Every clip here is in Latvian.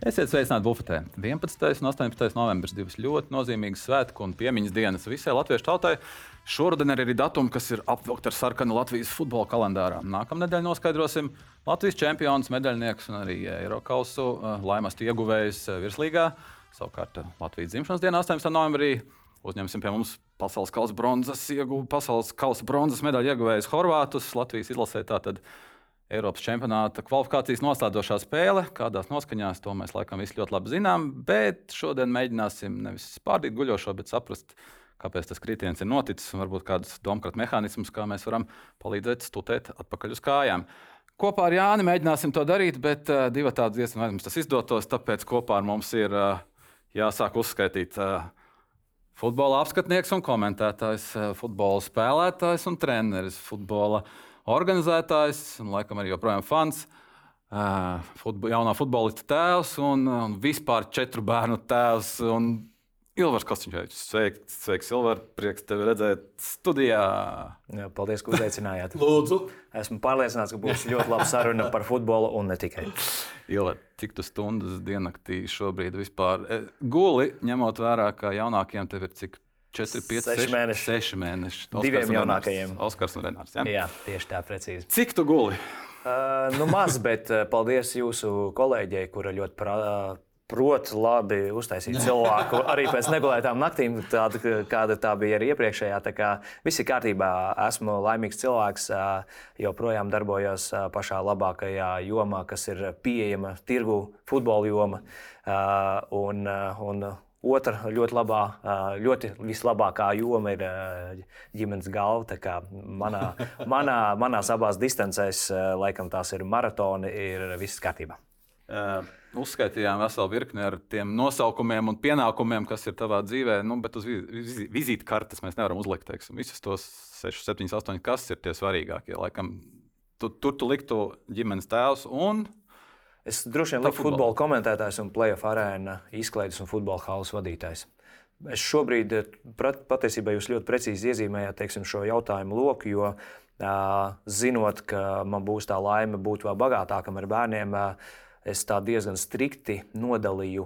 Esiet sveicināti bufetē. 11. un 18. novembris divas ļoti nozīmīgas svētku un piemiņas dienas visai latviešu tautai. Šodien ir arī datumi, kas ir apvilkti ar sarkanu Latvijas futbola kalendārā. Nākamā nedēļa noskaidrosim Latvijas čempionus, medaļniekus un arī Eiropausu eh, laimastu ieguvējus eh, virslīgā. Savukārt eh, Latvijas dzimšanas dienā, 18. novembrī, uzņemsim pie mums pasaules kausa bronzas, ieguv, pasaules kausa bronzas medaļu ieguvējus Horvātus. Latvijas izlasē tātad Eiropas čempionāta kvalifikācijas noslēdzošā spēle. Kādās noskaņās to mēs laikam visi ļoti labi zinām, bet šodien mēģināsim nevis pārdīt guļošo, bet saprast, kāpēc tas kritiens ir noticis un varbūt kādus domātu mehānismus, kā mēs varam palīdzēt stutēt atpakaļ uz kājām. Kopā ar Jāni mēģināsim to darīt, bet uh, divi tādi diezgan vai mums tas izdotos, tāpēc kopā ar mums ir uh, jāsāk uzskaitīt. Uh, Futbola apskatnieks un komentētājs, futbola spēlētājs un treneris, futbola uh, organizētājs un laikam arī joprojām fans. Uh, futbol, jaunā futbolista tēvs un, un vispār četru bērnu tēvs. Ilvars Kostīņš, sveiks, sveiks Silver, prieks tevi redzēt studijā. Jā, paldies, ka uzaicinājāt. Lūdzu. Esmu pārliecināts, ka būs ļoti laba saruna par futbolu un ne tikai. Ilver, cik tu stundas diennaktī šobrīd vispār guli, ņemot vērā, ka jaunākiem tev ir cik 4, 5, 6 mēneši. 6 mēneši. Oskars Diviem jaunākajiem. Oskars un Renārs. Ja? Jā, tieši tā, precīzi. Cik tu guli? Uh, nu, maz, bet uh, paldies jūsu kolēģei, kura ļoti pra, prot labi uztaisīt cilvēku. Arī pēc negulētām naktīm, tāda, kāda tā bija arī iepriekšējā. Tā kā viss ir kārtībā, esmu laimīgs cilvēks, uh, joprojām darbojos uh, pašā labākajā jomā, kas ir pieejama tirgu, futbola joma. Uh, un, uh, un, Otra ļoti, labā, ļoti vislabākā joma ir ģimenes galva. Manā, manā, manās abās distancēs, laikam, tās ir maratoni, ir viss kārtībā. Uh, uzskaitījām veselu virkni ar tiem nosaukumiem un pienākumiem, kas ir tavā dzīvē, nu, bet uz vizītkartes mēs nevaram uzlikt teiksim, visus tos 6, 7, 8, kas ir tie svarīgākie. Laikam, tu, tur tu liktu ģimenes tēvs un Es droši vien liktu futbola komentētājs un playoff arēna izklaides un futbola halas vadītājs. Es šobrīd patiesībā jūs ļoti precīzi iezīmējāt teiksim, šo jautājumu loku, jo zinot, ka man būs tā laime būt vēl bagātākam ar bērniem, es tā diezgan strikti nodalīju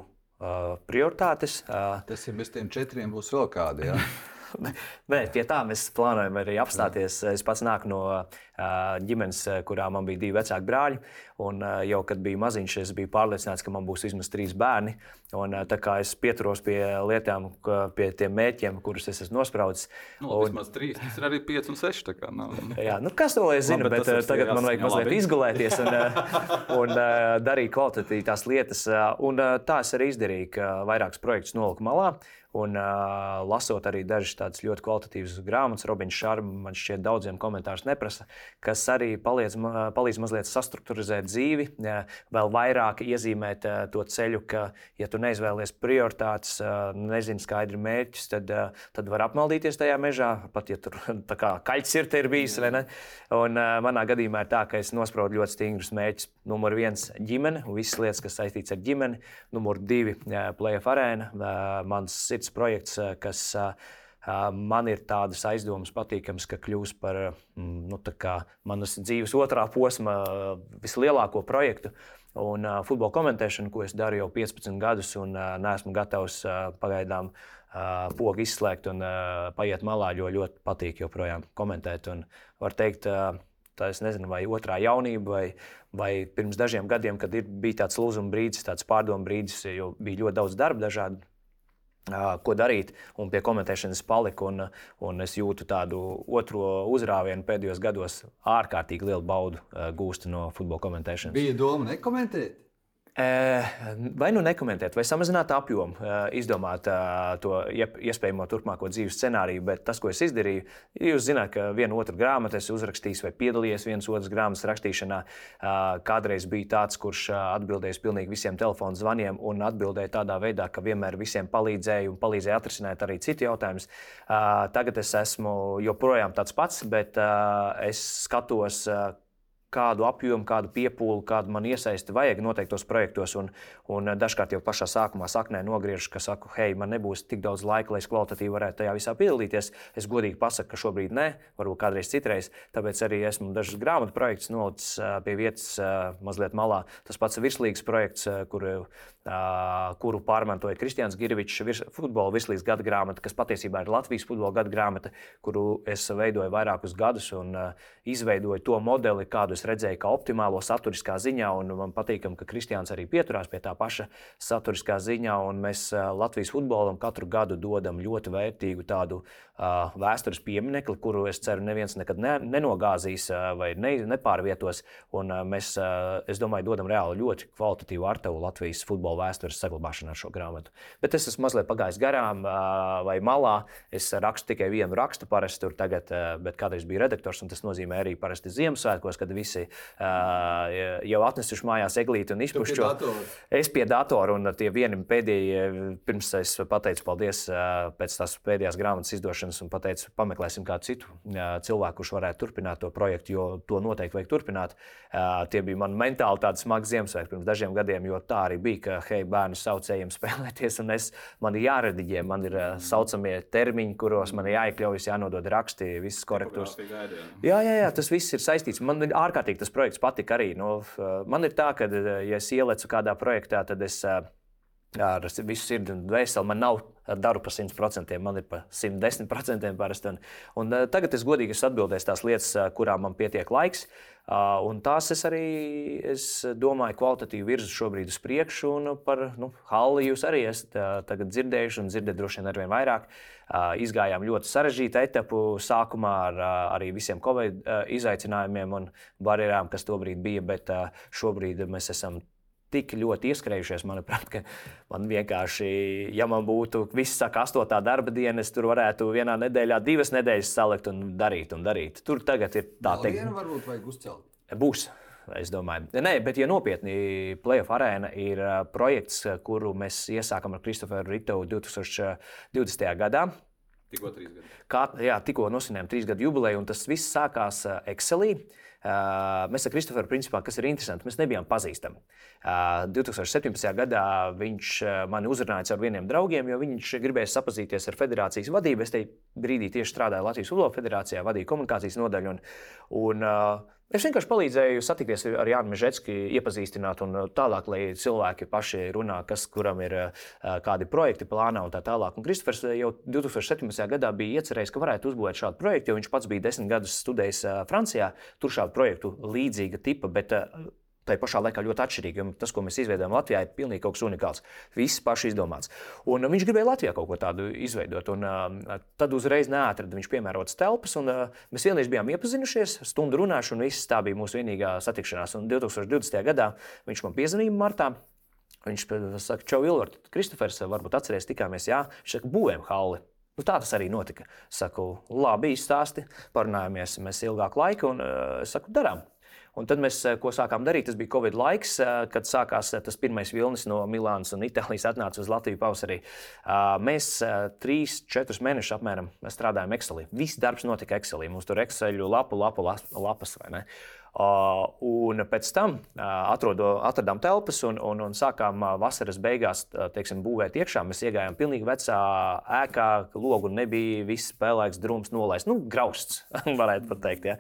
prioritātes. Tas ir bez tiem četriem būs vēl kādi. Ja? Nē, pie tā mēs plānojam arī apstāties. Es pats nāku no ģimenes, kurā man bija divi vecāki brāļi. Un jau kad biju maziņš, es biju pārliecināts, ka man būs vismaz trīs bērni. Un, tā kā es pieturos pie lietām, pie tiem mērķiem, kurus es esmu nospraudis. Nu, un, vismaz trīs, tas ir arī pieci un seši. Kā, nu. Jā, nu, kas to lai zina, bet, bet tagad man vajag mazliet labi. izgulēties un, un darīt kvalitatīvas lietas. Un tā es arī izdarīju, ka vairākus projektus noliku malā. Un, uh, lasot arī dažas tādas ļoti kvalitatīvas grāmatas, Robins Šarms, man šķiet, daudziem komentārus neprasa, kas arī palīdz, palīdz mazliet sastruktūrizēt dzīvi, vēl vairāk iezīmēt uh, to ceļu, ka, ja tu neizvēlies prioritātes, uh, nezini skaidri mērķus, tad, uh, tad var apmaldīties tajā mežā, pat ja tur kā kaļķis ir, bijis. Un, uh, manā gadījumā ir tā, ka es nospraudu ļoti stingrus mērķus. Numur viens - ģimene, visas lietas, kas saistītas ar ģimeni. Numur divi - playoff arēna. Mans sirds cits projekts, eh, kas eh, eh, man ir tādas aizdomas patīkams, ka kļūs par mm, nu, manas dzīves otrā posma vislielāko projektu. Un uh, futbola komentēšanu, ko es daru jau 15 gadus, un uh, neesmu gatavs uh, pagaidām uh, pogu izslēgt un uh, paiet malā, jo ļoti patīk joprojām komentēt. Un var teikt, uh, tā es nezinu, vai otrā jaunība, vai, vai pirms dažiem gadiem, kad ir, bija tāds lūzuma brīdis, tāds pārdomu brīdis, jo bija ļoti daudz darba, dažādu ko darīt. Un pie komentēšanas paliku, un, un es jūtu tādu otro uzrāvienu pēdējos gados, ārkārtīgi lielu baudu gūstu no futbola komentēšanas. Bija doma nekomentēt? Vai nu nekomentēt, vai samazināt apjomu, izdomāt to iespējamo turpmāko dzīves scenāriju, bet tas, ko es izdarīju, jūs zināt, ka vienu otru grāmatu esmu uzrakstījis vai piedalījies vienas otras grāmatas rakstīšanā. Kādreiz bija tāds, kurš atbildēja pilnīgi visiem telefonu zvaniem un atbildēja tādā veidā, ka vienmēr visiem palīdzēja un palīdzēja atrisināt arī citu jautājumus. Tagad es esmu joprojām tāds pats, bet es skatos kādu apjomu, kādu piepūli, kādu man iesaisti vajag noteiktos projektos. Un, un dažkārt jau pašā sākumā saknē nogriežu, ka saku, hei, man nebūs tik daudz laika, lai es kvalitatīvi varētu tajā visā piedalīties. Es godīgi pasaku, ka šobrīd nē, varbūt kādreiz citreiz. Tāpēc arī esmu dažas grāmatu projekts nolicis pie vietas mazliet malā. Tas pats virslīgas projekts, kuru, kuru pārmantoja Kristians Girvičs, virs, futbola virslīgas gada grāmata, kas patiesībā ir Latvijas futbola gada grāmata, kuru es veidoju vairākus gadus un izveidoju to modeli, kādu es redzēju, kā optimālo saturiskā ziņā. Man patīk, ka Kristians arī pieturās pie tā paša saturiskā ziņā. Mēs Latvijas futbolam katru gadu dodam ļoti vērtīgu tādu uh, vēstures pieminekli, kuru es ceru, neviens nekad ne, nenogāzīs uh, vai ne, nepārvietos. Un, uh, mēs, uh, es domāju, dodam reāli ļoti kvalitatīvu artavu Latvijas futbola vēstures saglabāšanā šo grāmatu. Bet es esmu mazliet pagājis garām uh, vai malā. Es rakstu tikai vienu rakstu parasti tur tagad, uh, bet kādreiz biju redaktors, un tas nozīmē arī parasti Ziemassvētkos, kad visi uh, jau atnesuši mājās eglīti un izpušķo. Es pie datora un tie vieni pēdējie, pirms es pateicu paldies uh, pēc tās pēdējās grāmatas izdošanas un pateicu, pameklēsim kādu citu uh, cilvēku, kurš varētu turpināt to projektu, jo to noteikti vajag turpināt. Uh, tie bija man mentāli tādi smagi Ziemassvētki pirms dažiem gadiem, jo tā arī bija, ka hei, bērni saucējiem spēlēties, un es, man ir jārediģē, man ir uh, saucamie termiņi, kuros man ir jāiekļaujas, jānodod raksti, visas korektūras. Jā, jā, jā, tas viss ir saistīts. Man ir ārkārtīgi tas projekts patika arī. Nu, man ir tā, ka, ja es ielecu kādā projektā, tad es ar visu sirdi un dvēseli man nav daru par 100%, man ir par 110% parasti. Un, un tagad es godīgi esmu atbildējis tās lietas, kurām man pietiek laiks. Un tās es arī es domāju, kvalitatīvi virzu šobrīd uz priekšu. Un par nu, halli jūs arī esat dzirdējuši un dzirdat droši vien arvien vairāk. Izgājām ļoti sarežģītu etapu sākumā ar arī visiem Covid izaicinājumiem un barjerām, kas tobrīd bija, bet šobrīd mēs esam tik ļoti ieskrējušies, manuprāt, ka man vienkārši, ja man būtu viss saka, astotā darba diena, es tur varētu vienā nedēļā divas nedēļas salikt un darīt un darīt. Tur tagad ir tā teikt. Vienu varbūt vajag uzcelt. Būs. Es domāju, Nē, bet, ja nopietni, Playoff arēna ir projekts, kuru mēs iesākām ar Kristoferu Ritovu 2020. gadā. Tikko trīs gadi. Kā, jā, tikko nosvinējām trīs gadu jubileju, un tas viss sākās Excelī. Uh, Mēs ar Kristoferu, principā, kas ir interesanti, mēs nebijām pazīstami. 2017. gadā viņš mani uzrunāja ar vieniem draugiem, jo viņš gribēja sapazīties ar federācijas vadību. Es tajā brīdī tieši strādāju Latvijas Futbola federācijā, vadīju komunikācijas nodaļu. Un, un, Es vienkārši palīdzēju satikties ar Jānu Mežetski, iepazīstināt, un tālāk, lai cilvēki paši runā, kas kuram ir kādi projekti plānā un tā tālāk. Un Kristofers jau 2017. gadā bija iecerējis, ka varētu uzbūvēt šādu projektu, jo viņš pats bija desmit gadus studējis Francijā. Tur šādu projektu līdzīga tipa, bet Tā pašā laikā ļoti atšķirīgi, jo tas, ko mēs izveidojam Latvijā, ir pilnīgi kaut kas unikāls. Viss paši izdomāts. Un viņš gribēja Latvijā kaut ko tādu izveidot. Un, uh, tad uzreiz neatrada viņš piemērotas telpas. Un, uh, mēs vienreiz bijām iepazinušies, stundu runājuši, un viss tā bija mūsu vienīgā satikšanās. Un 2020. gadā viņš man piezvanīja martā. Viņš saka, Čau, Ilvart, Kristofers, varbūt atceries, tikāmies, jā, viņš saka, būvējam halli. Nu, tā tas arī notika. Saku, labi, izstāsti, parunājāmies mēs ilgāku laiku, un uh, saku, darām. Un tad mēs, eh, ko sākām darīt, tas bija Covid laiks, eh, kad sākās eh, tas pirmais vilnis no Milānas un Itālijas atnāca uz Latviju pavasarī. Mēs trīs, četrus mēnešus apmēram strādājām Excelī. Viss darbs notika Excelī. Mums tur Exceļu lapu, lapu, lapas vai ne. Un pēc tam atrodo, atradām telpas un, un, un sākām vasaras beigās teiksim, būvēt iekšā. Mēs iegājām pilnīgi vecā ēkā, logu nebija, viss spēlēks, drūms nolaists, nu, grausts, varētu pat teikt. Ja.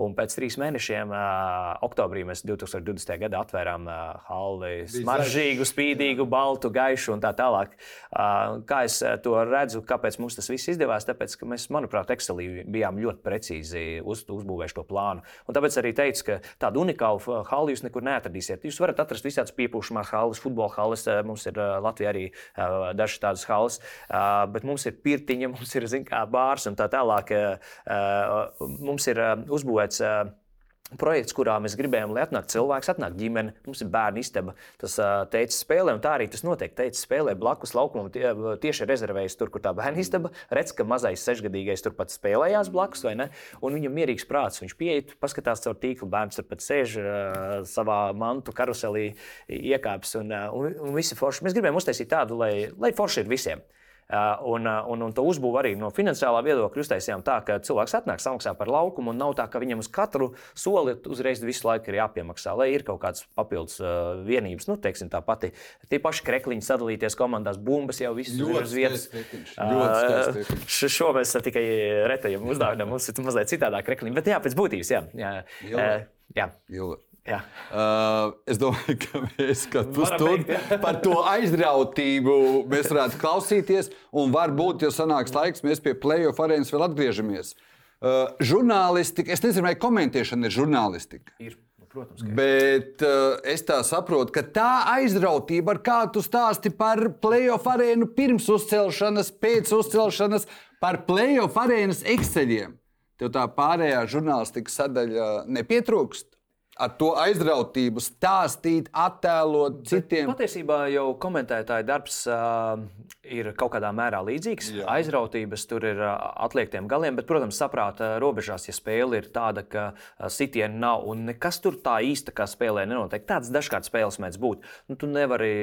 Un pēc trīs mēnešiem, uh, oktobrī, mēs 2020. gadā atvērām uh, halli smaržīgu, spīdīgu, baltu, gaišu un tā tālāk. Uh, kā es to redzu, kāpēc mums tas viss izdevās? Tāpēc, ka mēs, manuprāt, Excelī bijām ļoti precīzi uz, uzbūvējuši to plānu. Un tāpēc arī teicu, ka tādu unikālu halli jūs nekur neatradīsiet. Jūs varat atrast visādas piepūšamās halles, futbola halles, mums ir Latvijā arī uh, dažas tādas halles, uh, bet mums ir pirtiņa, mums ir kā, bārs un tā tālāk. Uh, mums ir uzbūvēts projekts, kurā mēs gribējām, lai atnāk cilvēks, atnāk ģimene, mums ir bērnu istaba. Tas teicis spēlē, un tā arī tas notiek. Teicis spēlē blakus laukumam, tie, tieši rezervējas tur, kur tā bērnu istaba. Redz, ka mazais sešgadīgais turpat spēlējās blakus, vai ne? Un viņam mierīgs prāts. Viņš pieiet, paskatās caur tīklu, bērns turpat sēž uh, savā mantu karuselī, iekāps un, un, un visi forši. Mēs gribējām uztaisīt tādu, lai, lai forši ir visiem. Un, un, un to uzbūvu arī no finansiālā viedokļa uztaisījām tā, ka cilvēks atnāk, samaksā par laukumu, un nav tā, ka viņam uz katru soli uzreiz visu laiku ir jāpiemaksā, lai ir kaut kādas papildus uh, vienības. Nu, teiksim, tā pati tie paši krekliņi sadalīties komandās, bumbas jau visur ir uz vietas. Uh, šo mēs tikai retajam uzdāvinām, mums ir mazliet citādāk krekliņi, bet jā, pēc būtības, jā. jā. Ilva. Uh, jā. Ilva. Jā. Uh, es domāju, ka mēs katru stundu par to aizrautību mēs varētu klausīties. Un varbūt, ja sanāks laiks, mēs pie playoff arēnas vēl atgriežamies. Uh, žurnālistika, es nezinu, vai komentēšana ir žurnālistika. Ir. Nu, protams, Bet uh, es tā saprotu, ka tā aizrautība, ar kādu stāsti par playoff arēnu pirms uzcelšanas, pēc uzcelšanas, par playoff arēnas ekseļiem, tev tā pārējā žurnālistikas sadaļa nepietrūkst ar to aizrautību stāstīt, attēlot citiem. Bet patiesībā jau komentētāja darbs uh, ir kaut kādā mērā līdzīgs. Jā. Aizrautības tur ir uh, atliektiem galiem, bet, protams, saprāta robežās, ja spēle ir tāda, ka uh, sitiena nav un nekas tur tā īsta kā spēlē nenotiek. Tāds dažkārt spēles mēdz būt. Nu, tu nevari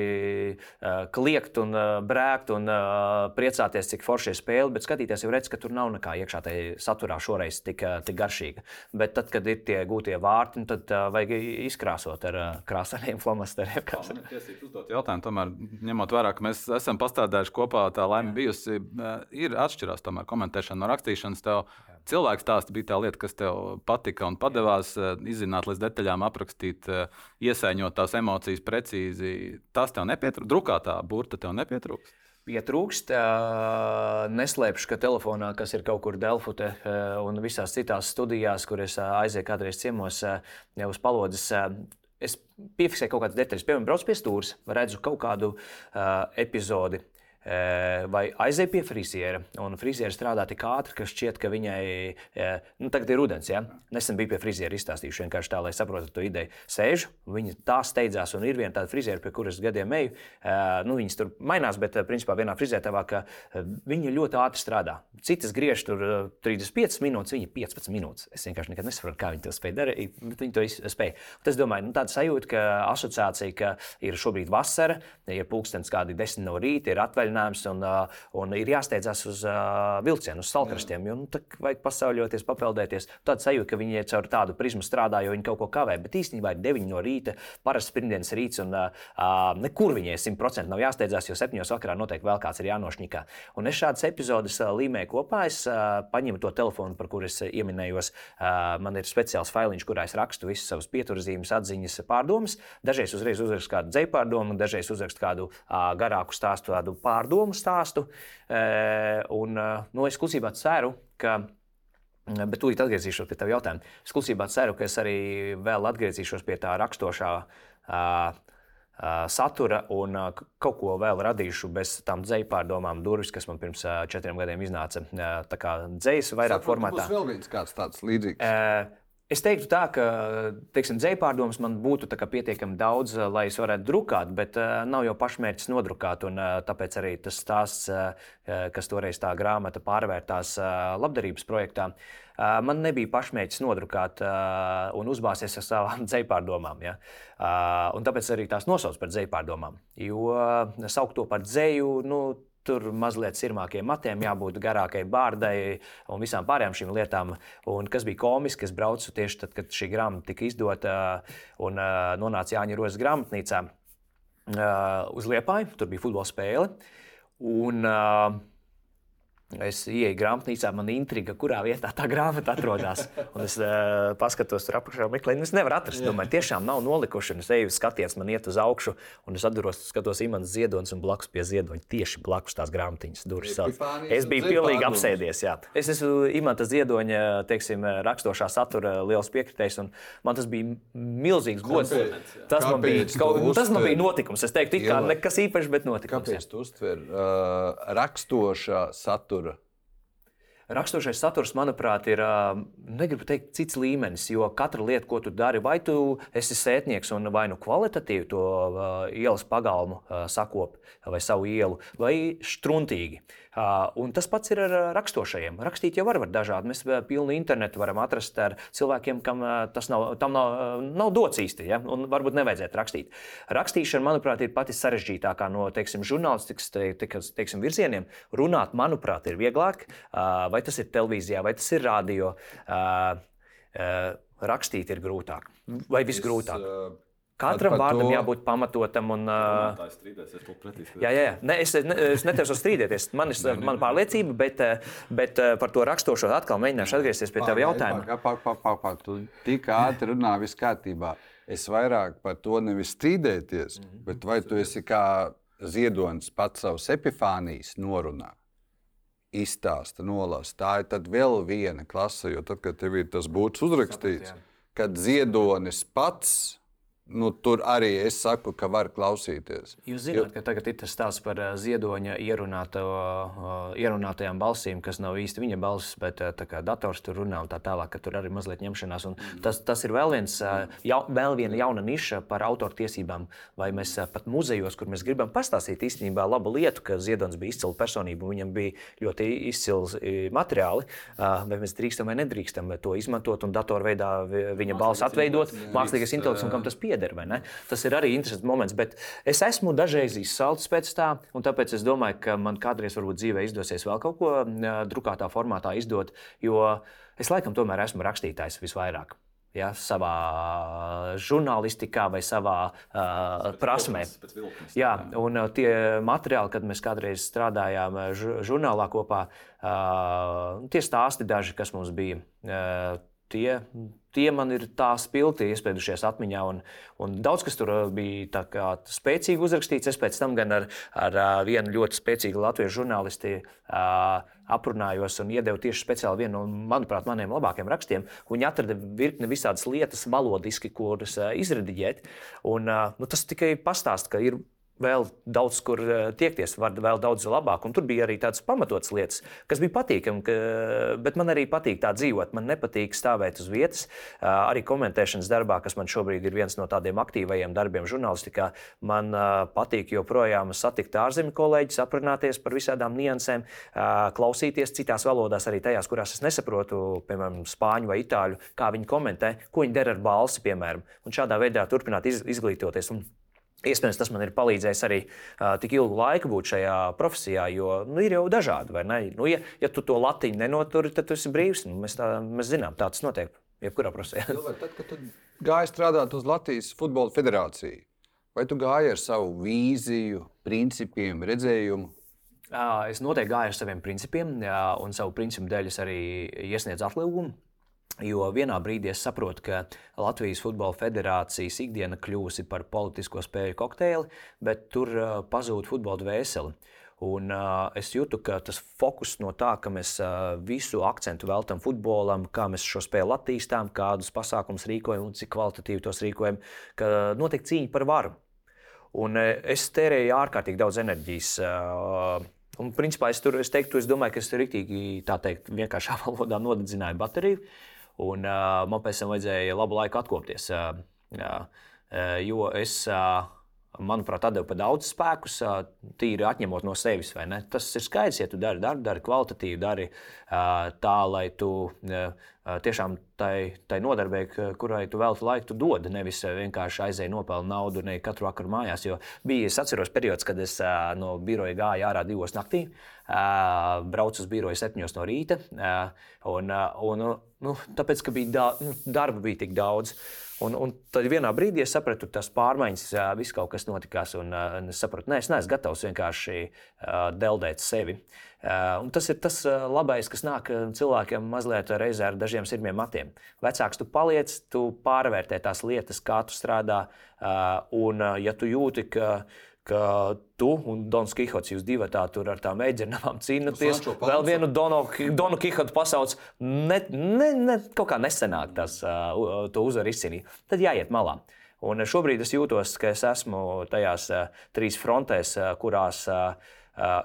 uh, kliegt un uh, brēkt un uh, priecāties, cik forši ir spēle, bet skatīties jau redz, ka tur nav nekā iekšā tajā saturā šoreiz tik, uh, tik garšīga. Bet tad, kad ir tie gūtie vārti, tad uh, vajag izkrāsot ar krāsainiem flomasteriem. Tiesības uzdot jautājumu, tomēr ņemot vērā, ka mēs esam pastādējuši kopā, tā laime bijusi, ir atšķirās tomēr komentēšana no rakstīšanas. Tev cilvēks stāsts bija tā lieta, kas tev patika un padevās izzināt līdz detaļām, aprakstīt, iesaiņot tās emocijas precīzi. Tas tev nepietrūkst, drukātā burta tev nepietrūkst pietrūkst. Neslēpšu, ka telefonā, kas ir kaut kur Delfute un visās citās studijās, kur es aizēju kādreiz ciemos uz palodzes, es piefiksēju kaut kādas detaļas. Piemēram, braucu pie stūres, redzu kaut kādu epizodi vai aizej pie friziera. Un friziera strādā tik ātri, ka šķiet, ka viņai, nu, tagad ir rudens. Ja? Nesen bija pie friziera izstāstījuši vienkārši tā, lai saprotu to ideju. Sēžu, viņi tā steidzās, un ir viena tāda friziera, pie kuras gadiem eju. Nu, viņas tur mainās, bet principā vienā frizētavā, ka viņi ļoti ātri strādā. Citas griež tur 35 minūtes, viņi 15 minūtes. Es vienkārši nekad nesaprotu, kā viņi to spēj darīt, bet viņi to spēj. Un es domāju, nu, tāda sajūta, ka asociācija, ka ir šobrīd vasara, ir pulkstenis kādi 10 no rīta, ir atvaļinājums atvaļinājums un, un ir jāsteidzas uz vilcienu, uz salkrastiem. Jo nu, vajag pasauļoties, papeldēties. Tāda sajūta, ka viņi caur tādu prizmu strādā, jo viņi kaut ko kavē. Bet īstenībā ir 9 no rīta, parasts pirmdienas rīts, un uh, nekur viņai 100% nav jāsteidzās, jo 7 vakarā noteikti vēl kāds ir jānošņikā. Un es šādas epizodes līmēju kopā, es uh, paņemu to telefonu, par kuru es ieminējos. Uh, man ir speciāls failiņš, kurā es rakstu visas savas pieturzīmes, atziņas, pārdomas. Dažreiz uzreiz uzrakstu kādu dzēju pārdomu, dažreiz uzrakstu kādu uh, garāku stāstu, tādu pārdomu pārdomu stāstu. Eh, un, eh, nu, es klusībā ceru, ka. Eh, bet tūlīt atgriezīšos pie tā jautājuma. Es klusībā ceru, ka es arī vēl atgriezīšos pie tā rakstošā uh, satura un kaut ko vēl radīšu bez tām dzēju pārdomām, durvis, kas man pirms četriem gadiem iznāca. Tā kā dzējas vairāk Sapratu, formātā. Tas vēl viens kāds tāds līdzīgs. Es teiktu, tā, ka dzēpārdomas man būtu pietiekami daudz, eh, lai es varētu drukāt, bet uh, nav jau pašmērķis nodrukāt. Un, uh, tāpēc arī tas stāsts, kas toreiz tā grāmata pārvērtās labdarības projektā, man nebija pašmērķis nodrukāt un uzbāzties ar savām dzēpārdomām. Ja? Uh, tāpēc arī tās nosauc par dzēpārdomām. Jo uh, saukt to par dzēju. Nu, Tur mazliet sirmākiem matiem, jābūt garākai bārdai un visām pārējām šīm lietām. Un kas bija komiski, es braucu tieši tad, kad šī grāmata tika izdota un nonāca Jāņa Rozes grāmatnīcā uz Liepāju. Tur bija futbola spēle. Un, uh, Es ienāku grāmatnīcā, man ir intriga, kurā vietā tā grāmata atrodas. Un es uh, paskatos tur apakšā, meklēju, es nevaru atrast. Domāju, tiešām nav nolikuši. Es eju, skaties, man iet uz augšu, un es atduros, skatos imants ziedonis un blakus pie ziedoņa. Tieši blakus tās grāmatiņas durvis. Es biju pilnīgi apsēdies. Jā. Es esmu imanta ziedoņa teiksim, rakstošā satura liels piekritējs, un man tas bija milzīgs gods. Tas, man bija, kaut, tas man bija notikums. Es teiktu, kā nekas īpašs, bet notikums. Kāpēc tu uztver uh, rakstošā satura? Raksturošais saturs, manuprāt, ir negribu teikt, cits līmenis, jo katra lieta, ko tu dari, vai tu esi sētnieks un vai nu kvalitatīvi to ielas pagalmu sakop vai savu ielu, vai struntīgi. Un tas pats ir ar rakstošajiem. Rakstīt jau var, var dažādi. Mēs pilnu internetu varam atrast ar cilvēkiem, kam tas nav, nav, nav dots īsti, ja? un varbūt nevajadzētu rakstīt. Rakstīšana, manuprāt, ir pati sarežģītākā no teiksim, žurnālistikas te, te, teiksim, virzieniem. Runāt, manuprāt, ir vieglāk. Vai tas ir televīzijā, vai tas ir radio. Rakstīt ir grūtāk vai visgrūtāk. Es, uh... Katram vārdam to... jābūt pamatotam. Un, uh... strīdēs, es jā, jā, jā. Ne, es, ne, es netiešu strīdēties. Man ir mana pārliecība, bet, bet par to rakstošo atkal mēģināšu atgriezties pie tava jautājuma. Pāk, pāk, pāk, pāk. Tu tik ātri runā, viss kārtībā. Es vairāk par to nevis strīdēties, mm -hmm. bet vai tu esi kā ziedonis pats savus epifānijas norunā? Izstāsta, nolasa. Tā ir vēl viena klase, jo tad, kad tev ir tas būts uzrakstīts, kad ziedonis pats nu, tur arī es saku, ka var klausīties. Jūs zināt, jo... ka tagad ir tas stāsts par ziedoņa ierunāto, ierunātajām balsīm, kas nav īsti viņa balss, bet dators tur runā un tā tālāk, ka tur arī mazliet ņemšanās. Un tas, tas ir vēl, viens, jau, vēl viena jauna niša par autortiesībām. Vai mēs pat muzejos, kur mēs gribam pastāstīt īstenībā labu lietu, ka Ziedonis bija izcila personība, viņam bija ļoti izcils materiāli, vai mēs drīkstam vai nedrīkstam to izmantot un datorveidā viņa balss atveidot, mākslīgais intelekts un kam tas pieder pieder. Tas ir arī interesants moments. Bet es esmu dažreiz izsalcis pēc tā, un tāpēc es domāju, ka man kādreiz varbūt dzīvē izdosies vēl kaut ko drukātā formātā izdot, jo es laikam tomēr esmu rakstītājs visvairāk ja, savā žurnālistikā vai savā uh, prasmē. Pēc vilknes, jā, un uh, tie materiāli, kad mēs kādreiz strādājām žurnālā kopā, uh, tie stāsti daži, kas mums bija. Uh, tie, tie man ir tā spilgti iespēdušies atmiņā. Un, un daudz kas tur uh, bija spēcīgi uzrakstīts. Es pēc tam gan ar, ar uh, vienu ļoti spēcīgu latviešu žurnālisti uh, aprunājos un iedevu tieši speciāli vienu no, manuprāt, maniem labākajiem rakstiem. Viņi atrada virkni visādas lietas, valodiski, kuras izrediģēt. Un, nu, tas tikai pastāsta, ka ir vēl daudz kur eh, tiekties, var vēl daudz labāk. Un tur bija arī tādas pamatotas lietas, kas bija patīkami. Ka, bet man arī patīk tā dzīvot. Man nepatīk stāvēt uz vietas. Eh, arī komentēšanas darbā, kas man šobrīd ir viens no tādiem aktīvajiem darbiem žurnālistikā, man eh, patīk joprojām satikt ārzemju kolēģus, aprunāties par visādām niansēm, klausīties citās valodās, arī tajās, kurās es nesaprotu, piemēram, spāņu vai itāļu, kā viņi komentē, ko viņi dara ar balsi, piemēram. Un šādā veidā turpināt izglītoties. Un Iespējams, tas man ir palīdzējis arī uh, tik ilgu laiku būt šajā profesijā, jo nu, ir jau dažādi. Nu, ja, ja tu to latiņu nenoturi, tad tu esi brīvs. Nu, mēs, tā, mēs zinām, tā tas notiek jebkurā profesijā. tad, kad gāji strādāt uz Latvijas Futbola Federāciju, vai tu gāji ar savu vīziju, principiem, redzējumu? Es noteikti gāju ar saviem principiem, un savu principu dēļ es arī iesniedzu atlūgumu Jo vienā brīdī es saprotu, ka Latvijas Futbola Federācijas ikdiena kļūsi par politisko spēļu kokteili, bet tur pazūd futbola dvēseli. Un, uh, es jūtu, ka tas fokus no tā, ka mēs uh, visu akcentu veltam futbolam, kā mēs šo spēli attīstām, kādus pasākumus rīkojam un cik kvalitatīvi tos rīkojam, ka notiek cīņa par varu. Un, uh, es tērēju ārkārtīgi daudz enerģijas. Uh, Un, principā, es, tur, es, teiktu, es domāju, ka es rīktīgi, tā teikt, vienkāršā valodā nodedzināju bateriju. Uh, Un uh, man pēc tam vajadzēja labu laiku atkopties. Uh, uh, jo es, uh, manuprāt, devu pa daudz spēkus, uh, tīri atņemot no sevis. Tas ir skaidrs, ja tu dari darbu, dari kvalitatīvi, dari uh, tā, lai tu uh, tiešām tai, tai nodarbē, kurai tu veltīji laiku, tu dod. Nevis vienkārši aizēji nopelni naudu ne katru vakaru mājās. Jo bija, es atceros, periods, kad es no biroja gāju ārā divos naktī, braucu uz biroju septiņos no rīta. Un, un, Nu, tāpēc, ka bija da, nu, darba bija tik daudz. Un, un tad vienā brīdī es sapratu, tas pārmaiņas, viss kaut kas notikās. Un, un es sapratu, ka es neesmu gatavs vienkārši uh, deldēt sevi. Uh, tas ir tas uh, labais, kas nāk cilvēkiem mazliet reizē ar dažiem sirmiem matiem. Vecāks tu paliec, tu pārvērtē tās lietas, kā tu strādā. Uh, un, uh, ja tu jūti, ka ka tu un Dons Kihots, jūs divi tā tur ar tām eģernām cīnāties. Vēl vienu Donu, Donu Kihotu pasauc, ne, ne, ne, kaut kā nesenāk tas, uh, to uzvaru izcīnīt. Tad jāiet malā. Un šobrīd es jūtos, ka es esmu tajās uh, trīs frontēs, uh, kurās uh,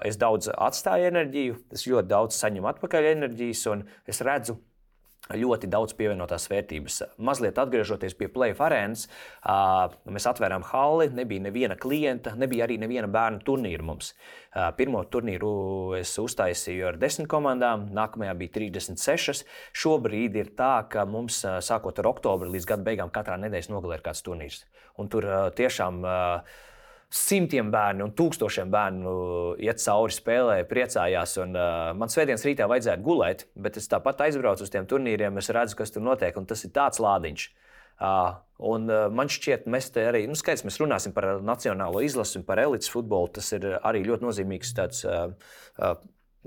es daudz atstāju enerģiju, es ļoti daudz saņemu atpakaļ enerģijas, un es redzu, ļoti daudz pievienotās vērtības. Mazliet atgriežoties pie Playoff arēnas, mēs atvērām halli, nebija neviena klienta, nebija arī neviena bērnu turnīra mums. Pirmo turnīru es uztaisīju ar desmit komandām, nākamajā bija 36. Šobrīd ir tā, ka mums sākot ar oktobri līdz gada beigām katrā nedēļas nogalē ir kāds turnīrs. Un tur tiešām uh, simtiem bērnu un tūkstošiem bērnu iet cauri spēlē, priecājās. Un, uh, man svētdienas rītā vajadzēja gulēt, bet es tāpat aizbraucu uz tiem turnīriem, es redzu, kas tur notiek, un tas ir tāds lādiņš. Uh, un, uh, man šķiet, mēs te arī, nu, skaidrs, mēs runāsim par nacionālo izlasi un par elites futbolu. Tas ir arī ļoti nozīmīgs tāds. Uh, uh,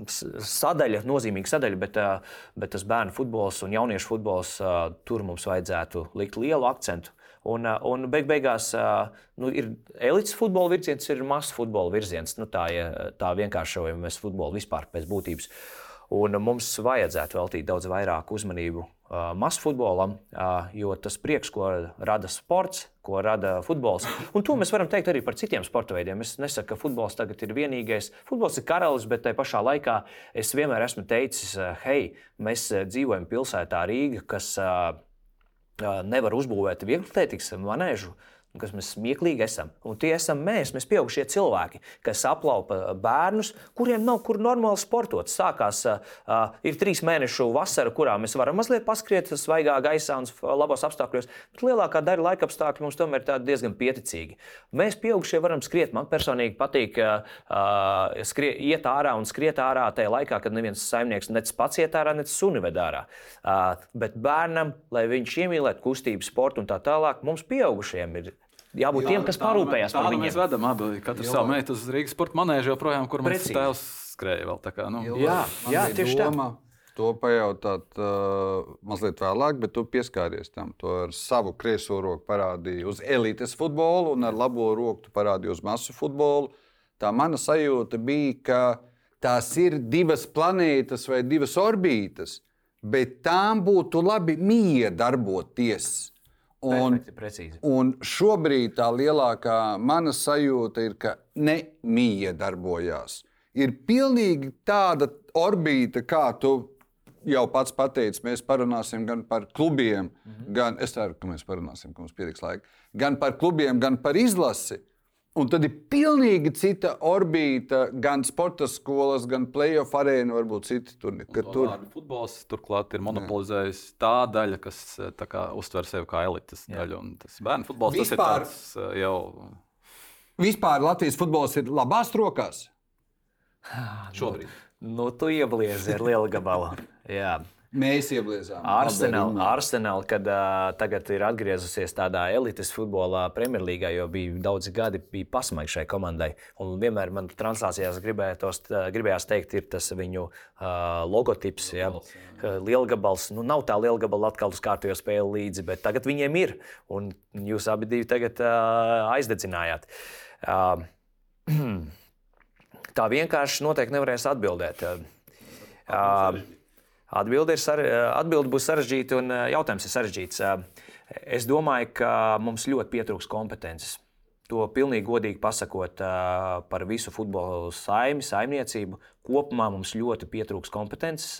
Sadaļa, nozīmīga sadaļa, bet, uh, bet tas bērnu futbols un jauniešu futbols uh, tur mums vajadzētu likt lielu akcentu. Un, uh, un beig beigās uh, nu, ir elites futbola virziens, ir masu futbola virziens. Nu, tā, ja, tā vienkāršojam mēs futbolu vispār pēc būtības. Un mums vajadzētu veltīt daudz vairāk uzmanību uh, masu futbolam, uh, jo tas prieks, ko rada sports, ko rada futbols. Un to mēs varam teikt arī par citiem sporta veidiem. Es nesaku, ka futbols tagad ir vienīgais. Futbols ir karalis, bet tajā pašā laikā es vienmēr esmu teicis, hei, mēs dzīvojam pilsētā Rīga, kas uh, nevar uzbūvēt vieglatlētikas manēžu, kas mēs smieklīgi esam. Un tie esam mēs, mēs pieaugušie cilvēki, kas aplaupa bērnus, kuriem nav kur normāli sportot. Sākās, uh, ir trīs mēnešu vasara, kurā mēs varam mazliet paskriet svaigā gaisā un labos apstākļos, bet lielākā daļa laika apstākļu mums tomēr ir diezgan pieticīgi. Mēs pieaugušie varam skriet. Man personīgi patīk uh, skrie, iet ārā un skriet ārā tajā laikā, kad neviens saimnieks nec pats iet ārā, nec suni ved ārā. Uh, bet bērnam, lai viņš iemīlētu kustību, sportu un tā tālāk, mums pieaugušiem ir jābūt Jā, tiem, kas parūpējas par viņiem. Mēs vedam abi, katrs savu meitu uz Rīgas sporta manēžu joprojām, kur mums tēvs skrēja vēl kā. Nu. Jā, jā tieši tā. To pajautāt uh, mazliet vēlāk, bet tu pieskāries tam. Tu ar savu kreiso roku parādīji uz elites futbolu, un ar labo roku parādīji uz masu futbolu. Tā mana sajūta bija, ka tās ir divas planētas vai divas orbītas, bet tām būtu labi miedarboties. Un, Perfekti, un šobrīd tā lielākā mana sajūta ir, ka nemīja darbojās. Ir pilnīgi tāda orbīta, kā tu jau pats pateici. Mēs parunāsim gan par klubiem, mm -hmm. gan es ceru, ka mēs parunāsim, ka mums pietiks laika, gan par klubiem, gan par izlasi. Un tad ir pilnīgi cita orbīta, gan sporta skolas, gan playoff arēna, varbūt citi tur. Tur futbols turklāt ir monopolizējis tā daļa, kas kā, uztver sevi kā elites daļu. Tas bērnu futbols vispār, tas ir tāds jau. Vispār Latvijas futbols ir labās rokās. Šobrīd. Nu, nu, tu iebliezi ar lielu gabalu. Jā. Mēs iebliezām. Arsenāli, Arsenal, kad uh, tagad ir atgriezusies tādā elites futbolā, Premjerlīgā, jo bija daudzi gadi, bija pasmaigi šai komandai. Un vienmēr man translācijās gribētos, gribējās teikt, ir tas viņu uh, logotips, ja, lielgabals. Nu, nav tā lielgabala atkal uz kārtējo spēli līdzi, bet tagad viņiem ir. Un jūs abi divi tagad uh, aizdedzinājāt. Uh, tā vienkārši noteikti nevarēs atbildēt. Uh, Atbilde, sare, atbilde būs sarežģīta un eh, jautājums ir sarežģīts. Eh, es domāju, ka mums ļoti pietrūks kompetences. To pilnīgi godīgi pasakot eh, par visu futbola saimi, saimniecību. Kopumā mums ļoti pietrūks kompetences.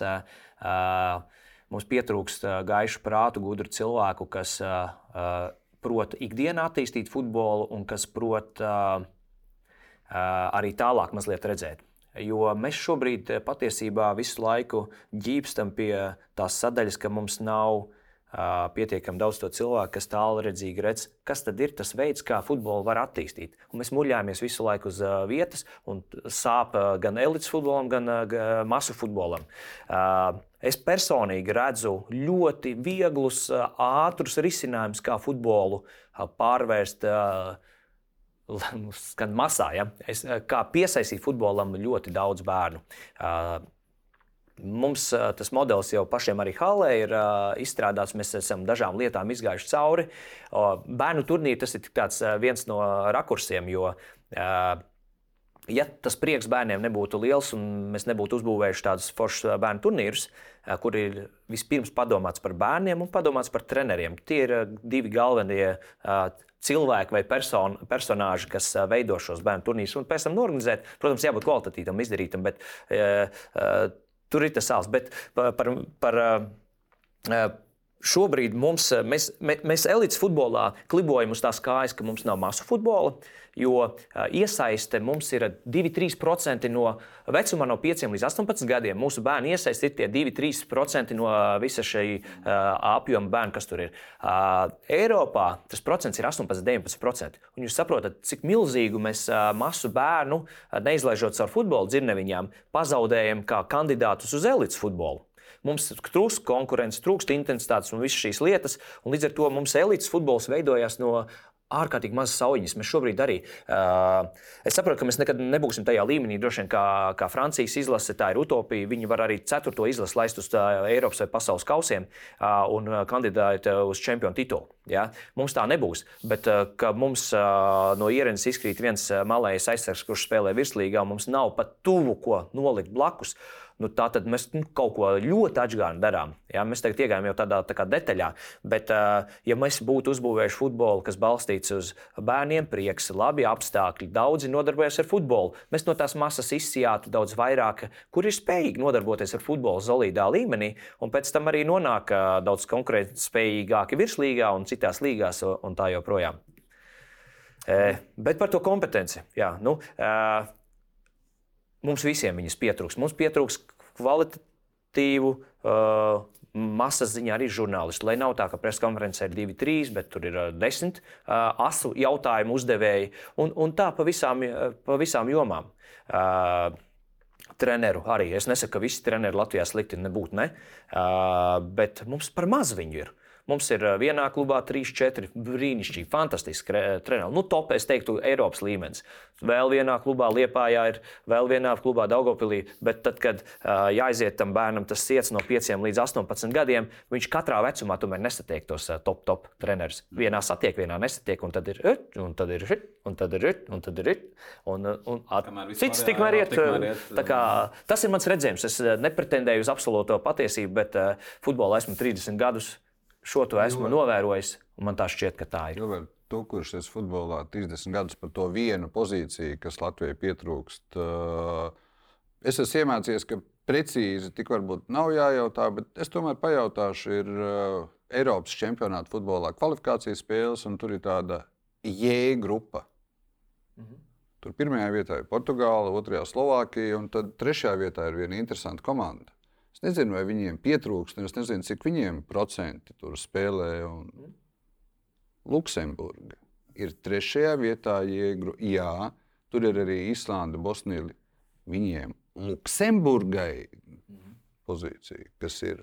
Mums pietrūkst gaišu prātu, gudru cilvēku, kas prot ikdienā attīstīt futbolu un kas prot arī tālāk mazliet redzēt. Jo mēs šobrīd eh, patiesībā visu laiku ģīpstam pie tās sadaļas, ka mums nav uh, pietiekami daudz to cilvēku, kas tālredzīgi redz, kas tad ir tas veids, kā futbolu var attīstīt. Un mēs muļāmies visu laiku uz uh, vietas, un sāp uh, gan elites futbolam, gan masu futbolam. Es personīgi redzu ļoti vieglus, ātrus risinājumus, kā futbolu pārvērst uh, skan masā. Ja? Es, eh, kā piesaistīt futbolam ļoti daudz bērnu. Uh, Mums uh, tas modelis jau pašiem arī Hallē ir izstrādāts. Mēs esam dažām lietām izgājuši cauri. Bērnu turnīri tas ir tāds, viens no rakursiem, jo uh, ja tas prieks bērniem nebūtu liels un mēs nebūtu uzbūvējuši tādus foršus bērnu turnīrus, kur ir vispirms padomāts par bērniem un padomāts par treneriem. Tie ir divi galvenie cilvēki vai person, personāži, kas veido šos bērnu turnīrus un pēc tam norganizēt. Protams, jābūt kvalitatīvam, izdarītam, bet uh, uh, tur ir tas sāls. Bet par, par, uh, šobrīd mums, mēs, mēs elites futbolā klibojam uz tās kājas, ka mums nav masu futbola jo iesaiste mums ir 2-3% no vecuma no 5 līdz 18 gadiem. Mūsu bērnu iesaiste ir tie 2-3% no visa šī apjoma bērnu, kas tur ir. Eiropā tas procents ir 18-19%. Un jūs saprotat, cik milzīgu mēs masu bērnu, neizlaižot caur futbola dzirneviņām, pazaudējam kā kandidātus uz elites futbolu. Mums trūkst konkurence, trūkst intensitātes un visas šīs lietas. Līdz ar to mums elites futbols veidojās no ārkārtīgi mazas sauļas. Mēs šobrīd arī. Uh, es saprotu, ka mēs nekad nebūsim tajā līmenī, droši vien, kā, kā Francijas izlase. Tā ir utopija. Viņi var arī ceturto izlasi laist uz Eiropas vai pasaules kausiem uh, un kandidēt uz čempionu titulu. Ja? Mums tā nebūs. Bet uh, ka mums uh, no ierēnas izkrīt viens malējs aizsargs, kurš spēlē virslīgā, mums nav pat tuvu ko nolikt blakus. Uh, Nu, tā tad mēs nu, kaut ko ļoti atgādājam darām. Ja? Mēs tagad iegājām jau tādā tā detaļā, bet, ja mēs būtu uzbūvējuši futbolu, kas balstīts uz bērniem, prieks, labi apstākļi, daudzi nodarbojas ar futbolu, mēs no tās masas izsijātu daudz vairāk, kur ir spējīgi nodarboties ar futbolu zolīdā līmenī, un pēc tam arī nonāk daudz konkurētspējīgāki virslīgā un citās līgās un tā joprojām. Bet par to kompetenci. Jā, nu, Mums visiem viņas pietrūks. Mums pietrūks kvalitatīvu. Uh, Masas ziņā arī žurnālisti. Lai nav tā, ka preses konferencē ir divi, trīs, bet tur ir uh, desmit uh, asu jautājumu uzdevēji. Un, un tā pa visām, uh, pa visām jomām. Uh, treneru arī. Es nesaku, ka visi treneri Latvijā slikti nebūtu, ne? Uh, bet mums par maz viņu ir. Mums ir eh, vienā klubā 3-4 brīnišķīgi, fantastiski treneri. Nu, top, es teiktu, Eiropas līmenis. Vēl vienā klubā Liepājā ir, vēl vienā klubā Daugopilī. Bet tad, kad uh, jāiziet tam bērnam tas ciets no 5 līdz 18 gadiem, viņš katrā vecumā tomēr nesatiek tos uh, top, top trenerus. Vienā satiek, vienā nesatiek, un tad ir, un tad ir, un tad ir, un tad ir. Un, un, un cits tikmēr iet. Kā, tas ir mans redzējums. Es nepretendēju uz absolūto patiesību, bet uh, futbolā esmu 30 gadus. Šo to esmu jo, novērojis, un man tā šķiet, ka tā ir. Jo, tu, kurš esi futbolā 30 gadus par to vienu pozīciju, kas Latvijai pietrūkst, es esmu iemācījies, ka precīzi tik varbūt nav jājautā, bet es tomēr pajautāšu, ir Eiropas čempionāta futbolā kvalifikācijas spēles, un tur ir tāda J grupa. Mhm. Tur pirmajā vietā ir Portugāla, otrajā Slovākija, un tad trešajā vietā ir viena interesanta komanda. Es nezinu, vai viņiem pietrūkst, es nezinu, cik viņiem procenti tur spēlē. Un... Luksemburga ir trešajā vietā, Jēgru. Jā, tur ir arī Islanda, Bosnija. Viņiem Luksemburgai pozīcija, kas ir.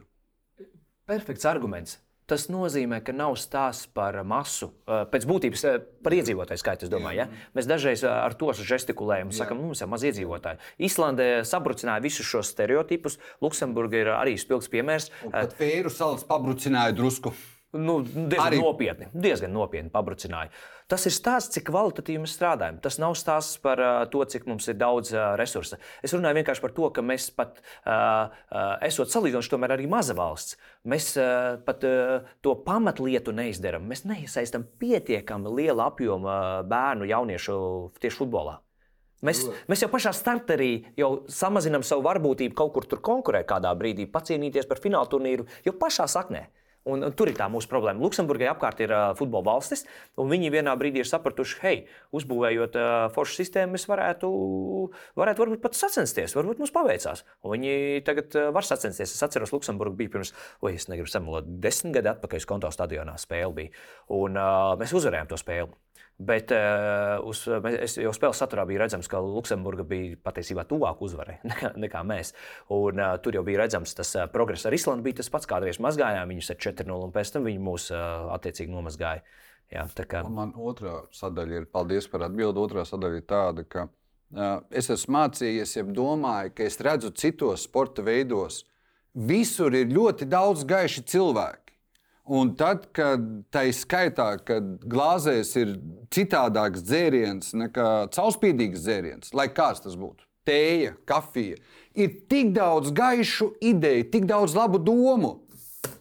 Perfekts arguments. Tas nozīmē, ka nav stāsts par masu, pēc būtības par iedzīvotāju skaitu. Domāju, ja? Mēs dažreiz ar to žestikulējam un sakām, mums ir maz iedzīvotāju. Islandē sabrucināja visus šos stereotipus. Luksemburga ir arī spilgts piemērs. Pat Fēru salas pabrucināja drusku. Nu, diezgan Arī... nopietni, diezgan nopietni pabrucināja. Tas ir stāsts, cik kvalitatīvi mēs strādājam. Tas nav stāsts par uh, to, cik mums ir daudz uh, resursu. Es runāju vienkārši par to, ka mēs pat, uh, uh, esot salīdzinoši, tomēr arī maza valsts, mēs uh, pat uh, to pamatlietu neizdarām. Mēs neiesaistām pietiekami lielu apjomu uh, bērnu, jauniešu tieši futbolā. Mēs, mēs jau pašā starterī jau samazinām savu varbūtību kaut kur tur konkurēt kādā brīdī, pacīnīties par fināla turnīru jau pašā saknē. Un, un tur ir tā mūsu problēma. Luksemburgai apkārt ir uh, futbola valstis, un viņi vienā brīdī ir sapratuši, hei, uzbūvējot uh, foršu sistēmu, mēs varētu, varētu varbūt pat sacensties, varbūt mums paveicās. Un viņi tagad uh, var sacensties. Es atceros, Luksemburga bija pirms, oi, es negribu samalot, desmit gadu atpakaļ uz konto stadionā spēle bija. Un uh, mēs uzvarējām to spēli. Bet uh, uz, es, jau spēles saturā bija redzams, ka Luksemburga bija patiesībā tuvāk uzvarai nekā, nekā mēs. Un, uh, tur jau bija redzams, tas uh, progress ar Islandu bija tas pats. Kādreiz mazgājām viņus ar 4-0, un pēc tam viņi mūs uh, attiecīgi nomazgāja. Jā, kā... Man otrā sadaļa ir, paldies par atbildi. Otrā sadaļa ir tāda, ka uh, es esmu mācījies, ja domāju, ka es redzu citos sporta veidos, visur ir ļoti daudz gaiši cilvēki. Un tad, kad tā ir skaitā, kad glāzēs ir citādāks dzēriens nekā caurspīdīgs dzēriens, lai kāds tas būtu, tēja, kafija, ir tik daudz gaišu ideju, tik daudz labu domu.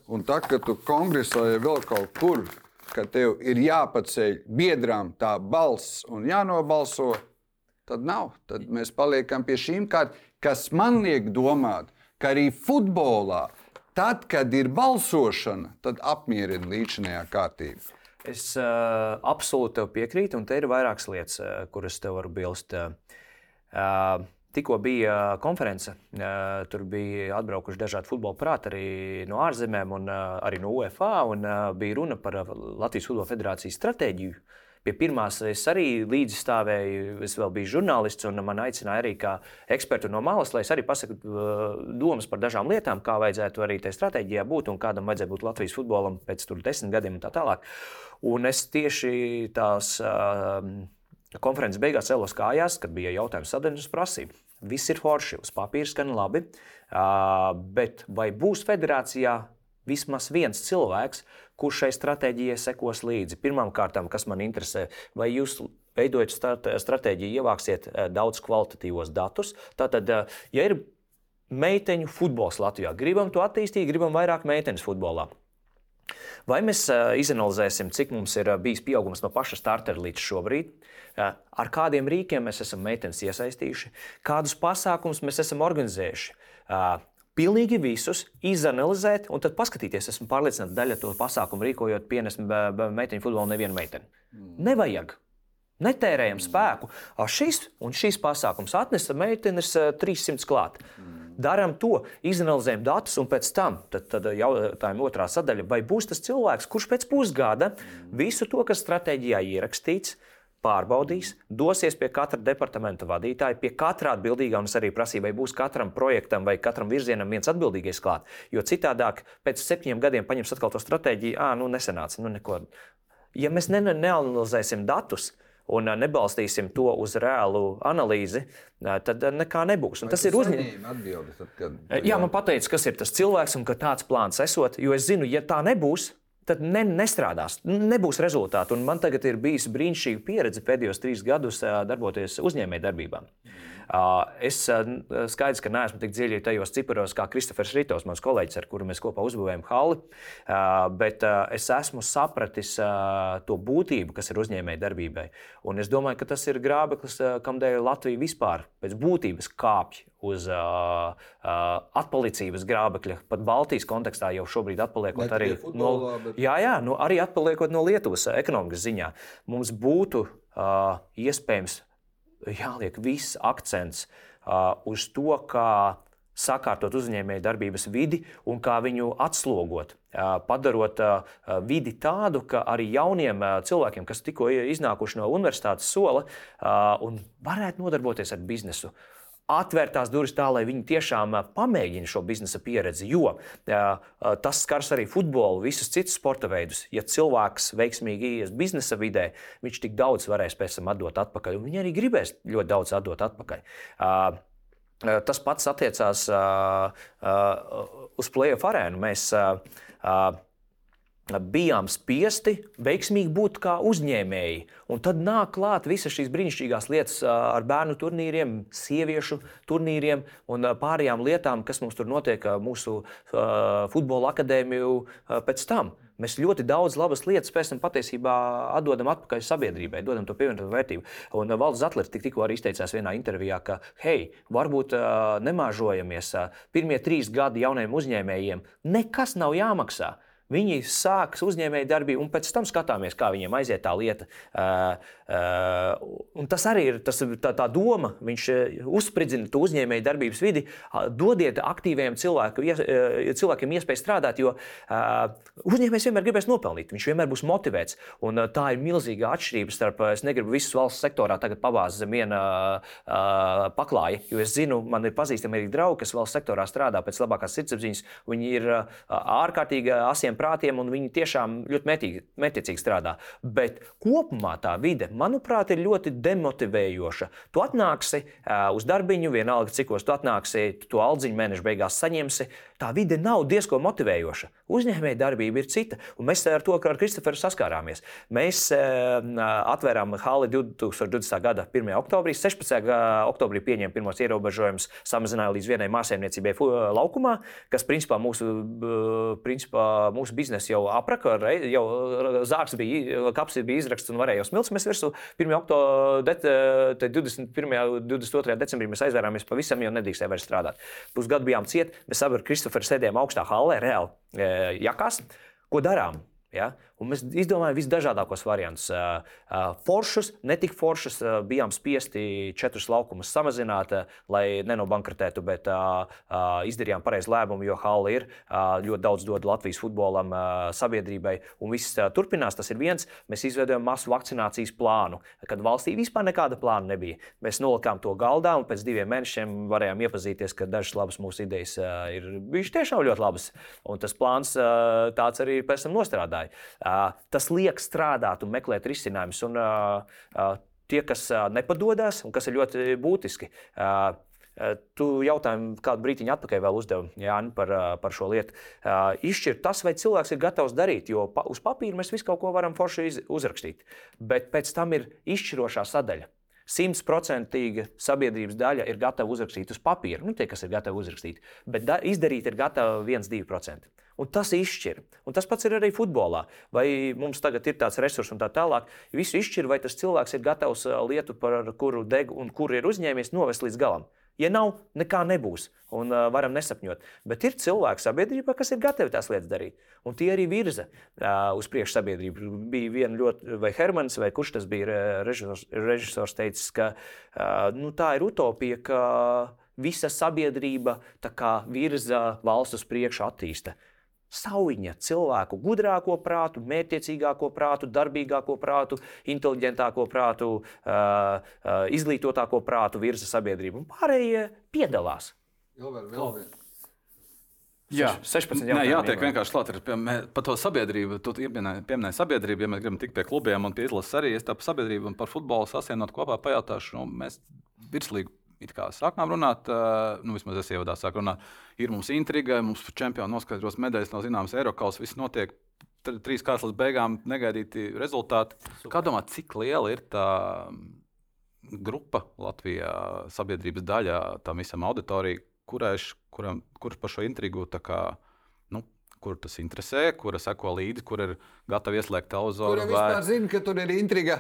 Un tā, kad tu kongresā vai vēl kaut kur, ka tev ir jāpaceļ biedrām tā balss un jānobalso, tad nav. Tad mēs paliekam pie šīm kārtām, kas man liek domāt, ka arī futbolā Tad, kad ir balsošana, tad apmierina līdzinājā kārtība. Es uh, absolūti piekrītu, un te ir vairākas lietas, uh, kuras tev varu bilst. Uh, Tikko bija konference, uh, tur bija atbraukuši dažādi futbola prāti arī no ārzemēm, un uh, arī no UEFA. Uh, bija runa par Latvijas Futbola Federācijas stratēģiju Pie pirmās es arī līdzi stāvēju, es vēl biju žurnālists, un man aicināja arī kā ekspertu no malas, lai es arī pasaku uh, domas par dažām lietām, kā vajadzētu arī tajā stratēģijā būt un kādam vajadzētu būt Latvijas futbolam pēc tur desmit gadiem un tā tālāk. Un es tieši tās uh, konferences beigās celos kājās, kad bija jautājums sadaļas prasība. Viss ir forši, uz papīra skan labi, uh, bet vai būs federācijā vismaz viens cilvēks, kurš šai stratēģijai sekos līdzi. Pirmkārt, kas man interesē, vai jūs veidojat stratēģiju, ievāksiet eh, daudz kvalitatīvos datus. Tātad, eh, ja ir meiteņu futbols Latvijā, gribam to attīstīt, gribam vairāk meitenes futbolā. Vai mēs uh, izanalizēsim, cik mums ir bijis pieaugums no paša startera līdz šobrīd, ar kādiem rīkiem mēs esam meitenes iesaistījuši, kādus pasākumus mēs esam organizējuši, pilnīgi visus izanalizēt un tad paskatīties. Esmu pārliecināts, ka daļa to pasākumu rīkojot, pienes meiteņu futbolu nevienu meiteni. Mm. Nevajag. Netērējam spēku. A, šis un šis pasākums atnesa meitenes 300 klāt. Mm. Darām to, izanalizējam datus, un pēc tam tad, tad jautājuma otrā sadaļa, vai būs tas cilvēks, kurš pēc pusgada visu to, kas stratēģijā ierakstīts, pārbaudīs, dosies pie katra departamenta vadītāja, pie katra atbildīgā, un es arī prasīju, vai būs katram projektam vai katram virzienam viens atbildīgais klāt. Jo citādāk, pēc septiņiem gadiem paņems atkal to stratēģiju, ah, nu nesenāca, nu neko. Ja mēs ne, neanalizēsim datus, un nebalstīsim to uz reālu analīzi, tad nekā nebūs. Un tas ir uzņēmums. Jā, man pateica, kas ir tas cilvēks un ka tāds plāns esot, jo es zinu, ja tā nebūs, tad ne, nestrādās, nebūs rezultātu. Un man tagad ir bijusi brīnišķīga pieredze pēdējos trīs gadus darboties uzņēmējdarbībā. Es skaidrs, ka neesmu tik dziļi tajos ciparos kā Kristofers Ritovs, mans kolēģis, ar kuru mēs kopā uzbūvējam halli, bet es esmu sapratis to būtību, kas ir uzņēmējdarbībai. Un es domāju, ka tas ir grābeklis, kam dēļ Latvija vispār pēc būtības kāpj uz uh, uh, atpalicības grābekļa, pat Baltijas kontekstā jau šobrīd atpaliekot arī, futbolā, no, bet... jā, jā, no, arī atpaliekot no Lietuvas ekonomikas ziņā. Mums būtu uh, iespējams jāliek viss akcents uh, uz to, kā sakārtot uzņēmēju darbības vidi un kā viņu atslogot, padarot vidi tādu, ka arī jauniem cilvēkiem, kas tikko iznākuši no universitātes sola, varētu nodarboties ar biznesu atvērt tās durvis tā, lai viņi tiešām pamēģina šo biznesa pieredzi. Jo tas skars arī futbolu, visus citus sporta veidus. Ja cilvēks veiksmīgi ies biznesa vidē, viņš tik daudz varēs pēc tam atdot atpakaļ, un viņi arī gribēs ļoti daudz atdot atpakaļ. Tas pats attiecās uz playoff arēnu. Mēs bijām spiesti veiksmīgi būt kā uzņēmēji. Un tad nāk klāt visas šīs brīnišķīgās lietas ar bērnu turnīriem, sieviešu turnīriem un pārējām lietām, kas mums tur notiek mūsu futbola akadēmiju pēc tam. Mēs ļoti daudz labas lietas pēc tam patiesībā atdodam atpakaļ sabiedrībai, dodam to pievienoto vērtību. Un Valdis Zatlers tik, tikko arī izteicās vienā intervijā, ka, hei, varbūt uh, nemāžojamies. Uh, pirmie trīs gadi jaunajiem uzņēmējiem nekas nav jāmaksā. Viņi sāks uzņēmēju darbību, un pēc tam skatāmies, kā viņiem aiziet tā lieta. Uh, uh, tas arī ir tas, tā, tā doma. Viņš uzspridzina to uzņēmēju darbības vidi, dodiet aktīviem cilvēku, cilvēkiem iespēju strādāt, jo uzņēmējs vienmēr gribēs nopelnīt. Viņš vienmēr būs motivēts. Un, tā ir milzīga atšķirība starp. Es negribu visus valsts sektorā tagad pabāzt zem viena paklāja, jo es zinu, man ir pazīstami arī draugi, kas valsts sektorā strādā pēc labākās sirdsapziņas. Viņi ir ārkārtīgi asiem prātiem, un viņi tiešām ļoti metīgi, metiecīgi strādā. Bet kopumā tā vide, manuprāt, ir ļoti demotivējoša. Tu atnāksi uz darbiņu, vienalga, cikos tu atnāksi, tu to aldziņu mēneša beigās saņemsi. Tā vide nav diezgan motivējoša. Uzņēmēja darbība ir cita, un mēs ar to ar Kristoferu saskārāmies. Mēs atvērām hali 2020. gada 1. oktobrī, 16. oktobrī pieņēma pirmos ierobežojumus, samazināja līdz vienai māsēmniecībai laukumā, kas principā mūsu, principā mūsu biznesu jau apraka, jau zāks bija, kaps bija izraksts un varēja jau smilts virsū. 1. oktobrī, 21. un 22. decembrī mēs aizvērāmies pavisam, jo nedrīkstēja vairs strādāt. Pusgadu bijām ciet, mēs abi ar Kristoferu sēdējām augstā hallē, reāli e, jakās. Ko darām? Ja? Un mēs izdomājām visdažādākos variantus. Foršus, netik foršus, bijām spiesti četrus laukumus samazināt, lai nenobankrotētu, bet izdarījām pareizu lēmumu, jo Halla ir ļoti daudz dod Latvijas futbolam, sabiedrībai. Un viss turpinās. Tas ir viens. Mēs izveidojam masu vakcinācijas plānu, kad valstī vispār nekāda plāna nebija. Mēs nolikām to galdā un pēc diviem mēnešiem varējām iepazīties, ka dažas labas mūsu idejas ir bijušas tiešām ļoti labas. Un tas plāns tāds arī pēc tam nostrādāja. Tas liek strādāt un meklēt risinājumus. Un, tie, kas nepadodas un kas ir ļoti būtiski, Tu jautājumu kādu brīdiņu atpakaļ vēl uzdevu Jāni, par, par šo lietu. Izšķirt tas, vai cilvēks ir gatavs darīt, jo pa, uz papīra mēs visu kaut ko varam forši uzrakstīt. Bet pēc tam ir izšķirošā sadaļa. Simtprocentīga sabiedrības daļa ir gatava uzrakstīt uz papīra. Nu, tie, kas ir gatavi uzrakstīt, bet da, izdarīt ir gatava 1-2%. Un tas izšķir. Un tas pats ir arī futbolā. Vai mums tagad ir tāds resurs un tā tālāk. Visu izšķir, vai tas cilvēks ir gatavs lietu, par kuru deg un kur ir uzņēmies, novest līdz galam. Ja nav, nekā nebūs. Un uh, varam nesapņot. Bet ir cilvēki sabiedrībā, kas ir gatavi tās lietas darīt. Un tie arī virza uh, uz priekšu sabiedrību. Bija viena ļoti, vai Hermans, vai kurš tas bija režisors, režisors teicis, ka uh, nu, tā ir utopija, ka visa sabiedrība virza valsts uz priekšu, attīsta. Sauņa cilvēku gudrāko prātu, mērķiecīgāko prātu, darbīgāko prātu, inteliģentāko prātu, uh, uh, izglītotāko prātu virza sabiedrību. Un pārējie piedalās. Vēl, vēl, vēl. vēl. Jā, 16. Nē, jātiek vienkārši klāt ar par to sabiedrību. Tu pieminēji sabiedrību, ja mēs gribam tikt pie klubiem un pie izlases arī. Es tā par sabiedrību un par futbolu sasienot kopā pajautāšu. Nu, mēs virslīgi it kā sākām runāt, nu, vismaz es ievadā sāku runāt, ir mums intriga, mums čempioni noskaidros medaļas, nav zināmas Eiropas, viss notiek. Trīs kārtas beigām negaidīti rezultāti. Super. Kā domā, cik liela ir tā grupa Latvijā, sabiedrības daļa, tam visam auditorijam, kurš, kuram, kurš par šo intrigu kā, nu, kur tas interesē, kura seko līdzi, kur ir gatavi ieslēgt televizoru. Kuriem vispār zina, ka tur ir intriga?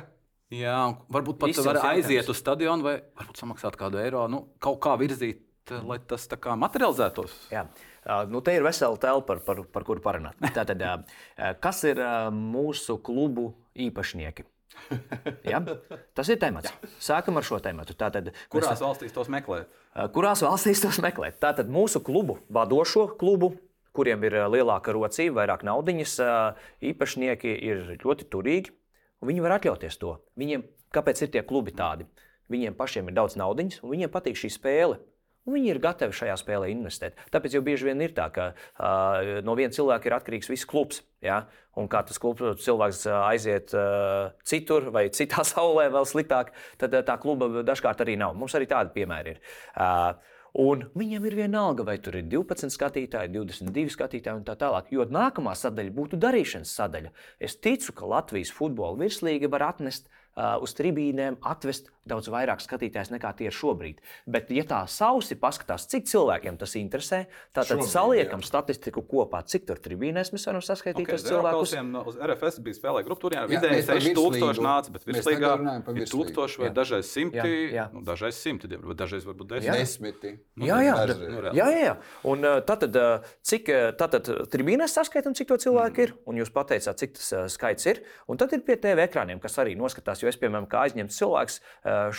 Jā, varbūt pat var aiziet uz stadionu vai samaksāt kādu eiro, nu, kaut kā virzīt, eh, lai tas kā materializētos. Jā. Nu, te ir vesela telpa, par, par, par kuru parunāt. Tātad, kas ir mūsu klubu īpašnieki? ja? Tas ir temats. Sākam ar šo. Tātad, kurās mēs, valstīs tos meklēt? Kurās valstīs tos meklēt? Tātad mūsu klubu, vadošo klubu, kuriem ir lielāka rocība, vairāk naudiņas, īpašnieki ir ļoti turīgi. Un viņi var atļauties to. Viņiem, kāpēc ir tie klubi tādi? Viņiem pašiem ir daudz naudas, un viņiem patīk šī spēle. Un viņi ir gatavi šajā spēlē investēt. Tāpēc jau bieži vien ir tā, ka uh, no viena cilvēka ir atkarīgs viss klubs. Ja? Un kā tas klubs, cilvēks aiziet uh, citur vai citā saulē, vēl sliktāk, tad uh, tā kluba dažkārt arī nav. Mums arī tādi piemēri ir. Uh, Un viņam ir vienalga, vai tur ir 12 skatītāji, 22 skatītāji un tā tālāk. Jo nākamā sadaļa būtu darīšanas sadaļa. Es ticu, ka Latvijas futbola virslīga var atnest uz tribīnēm, atvest daudz vairāk skatītājs nekā tie ir šobrīd. Bet, ja tā sausi paskatās, cik cilvēkiem tas interesē, tad saliekam jā. statistiku kopā, cik tur tribīnēs mēs varam saskaitīt okay, cilvēkus. Uz RFS bija spēlē grupu turnīrā. Vidēji 6000 nāca, bet virslīgā ir 1000 vai dažreiz simti. Jā, jā. Nu, dažreiz simti, vai dažreiz varbūt desmiti. Nu, jā, jā, nu, jā, jā, jā. Un tātad, cik tātad tribīnēs saskaitām, cik to cilvēku mm. ir, un jūs pateicāt, cik tas skaits ir. Un tad ir pie TV ekrāniem, kas arī noskatās, jo es, piemēram, kā aizņemts cilvēks,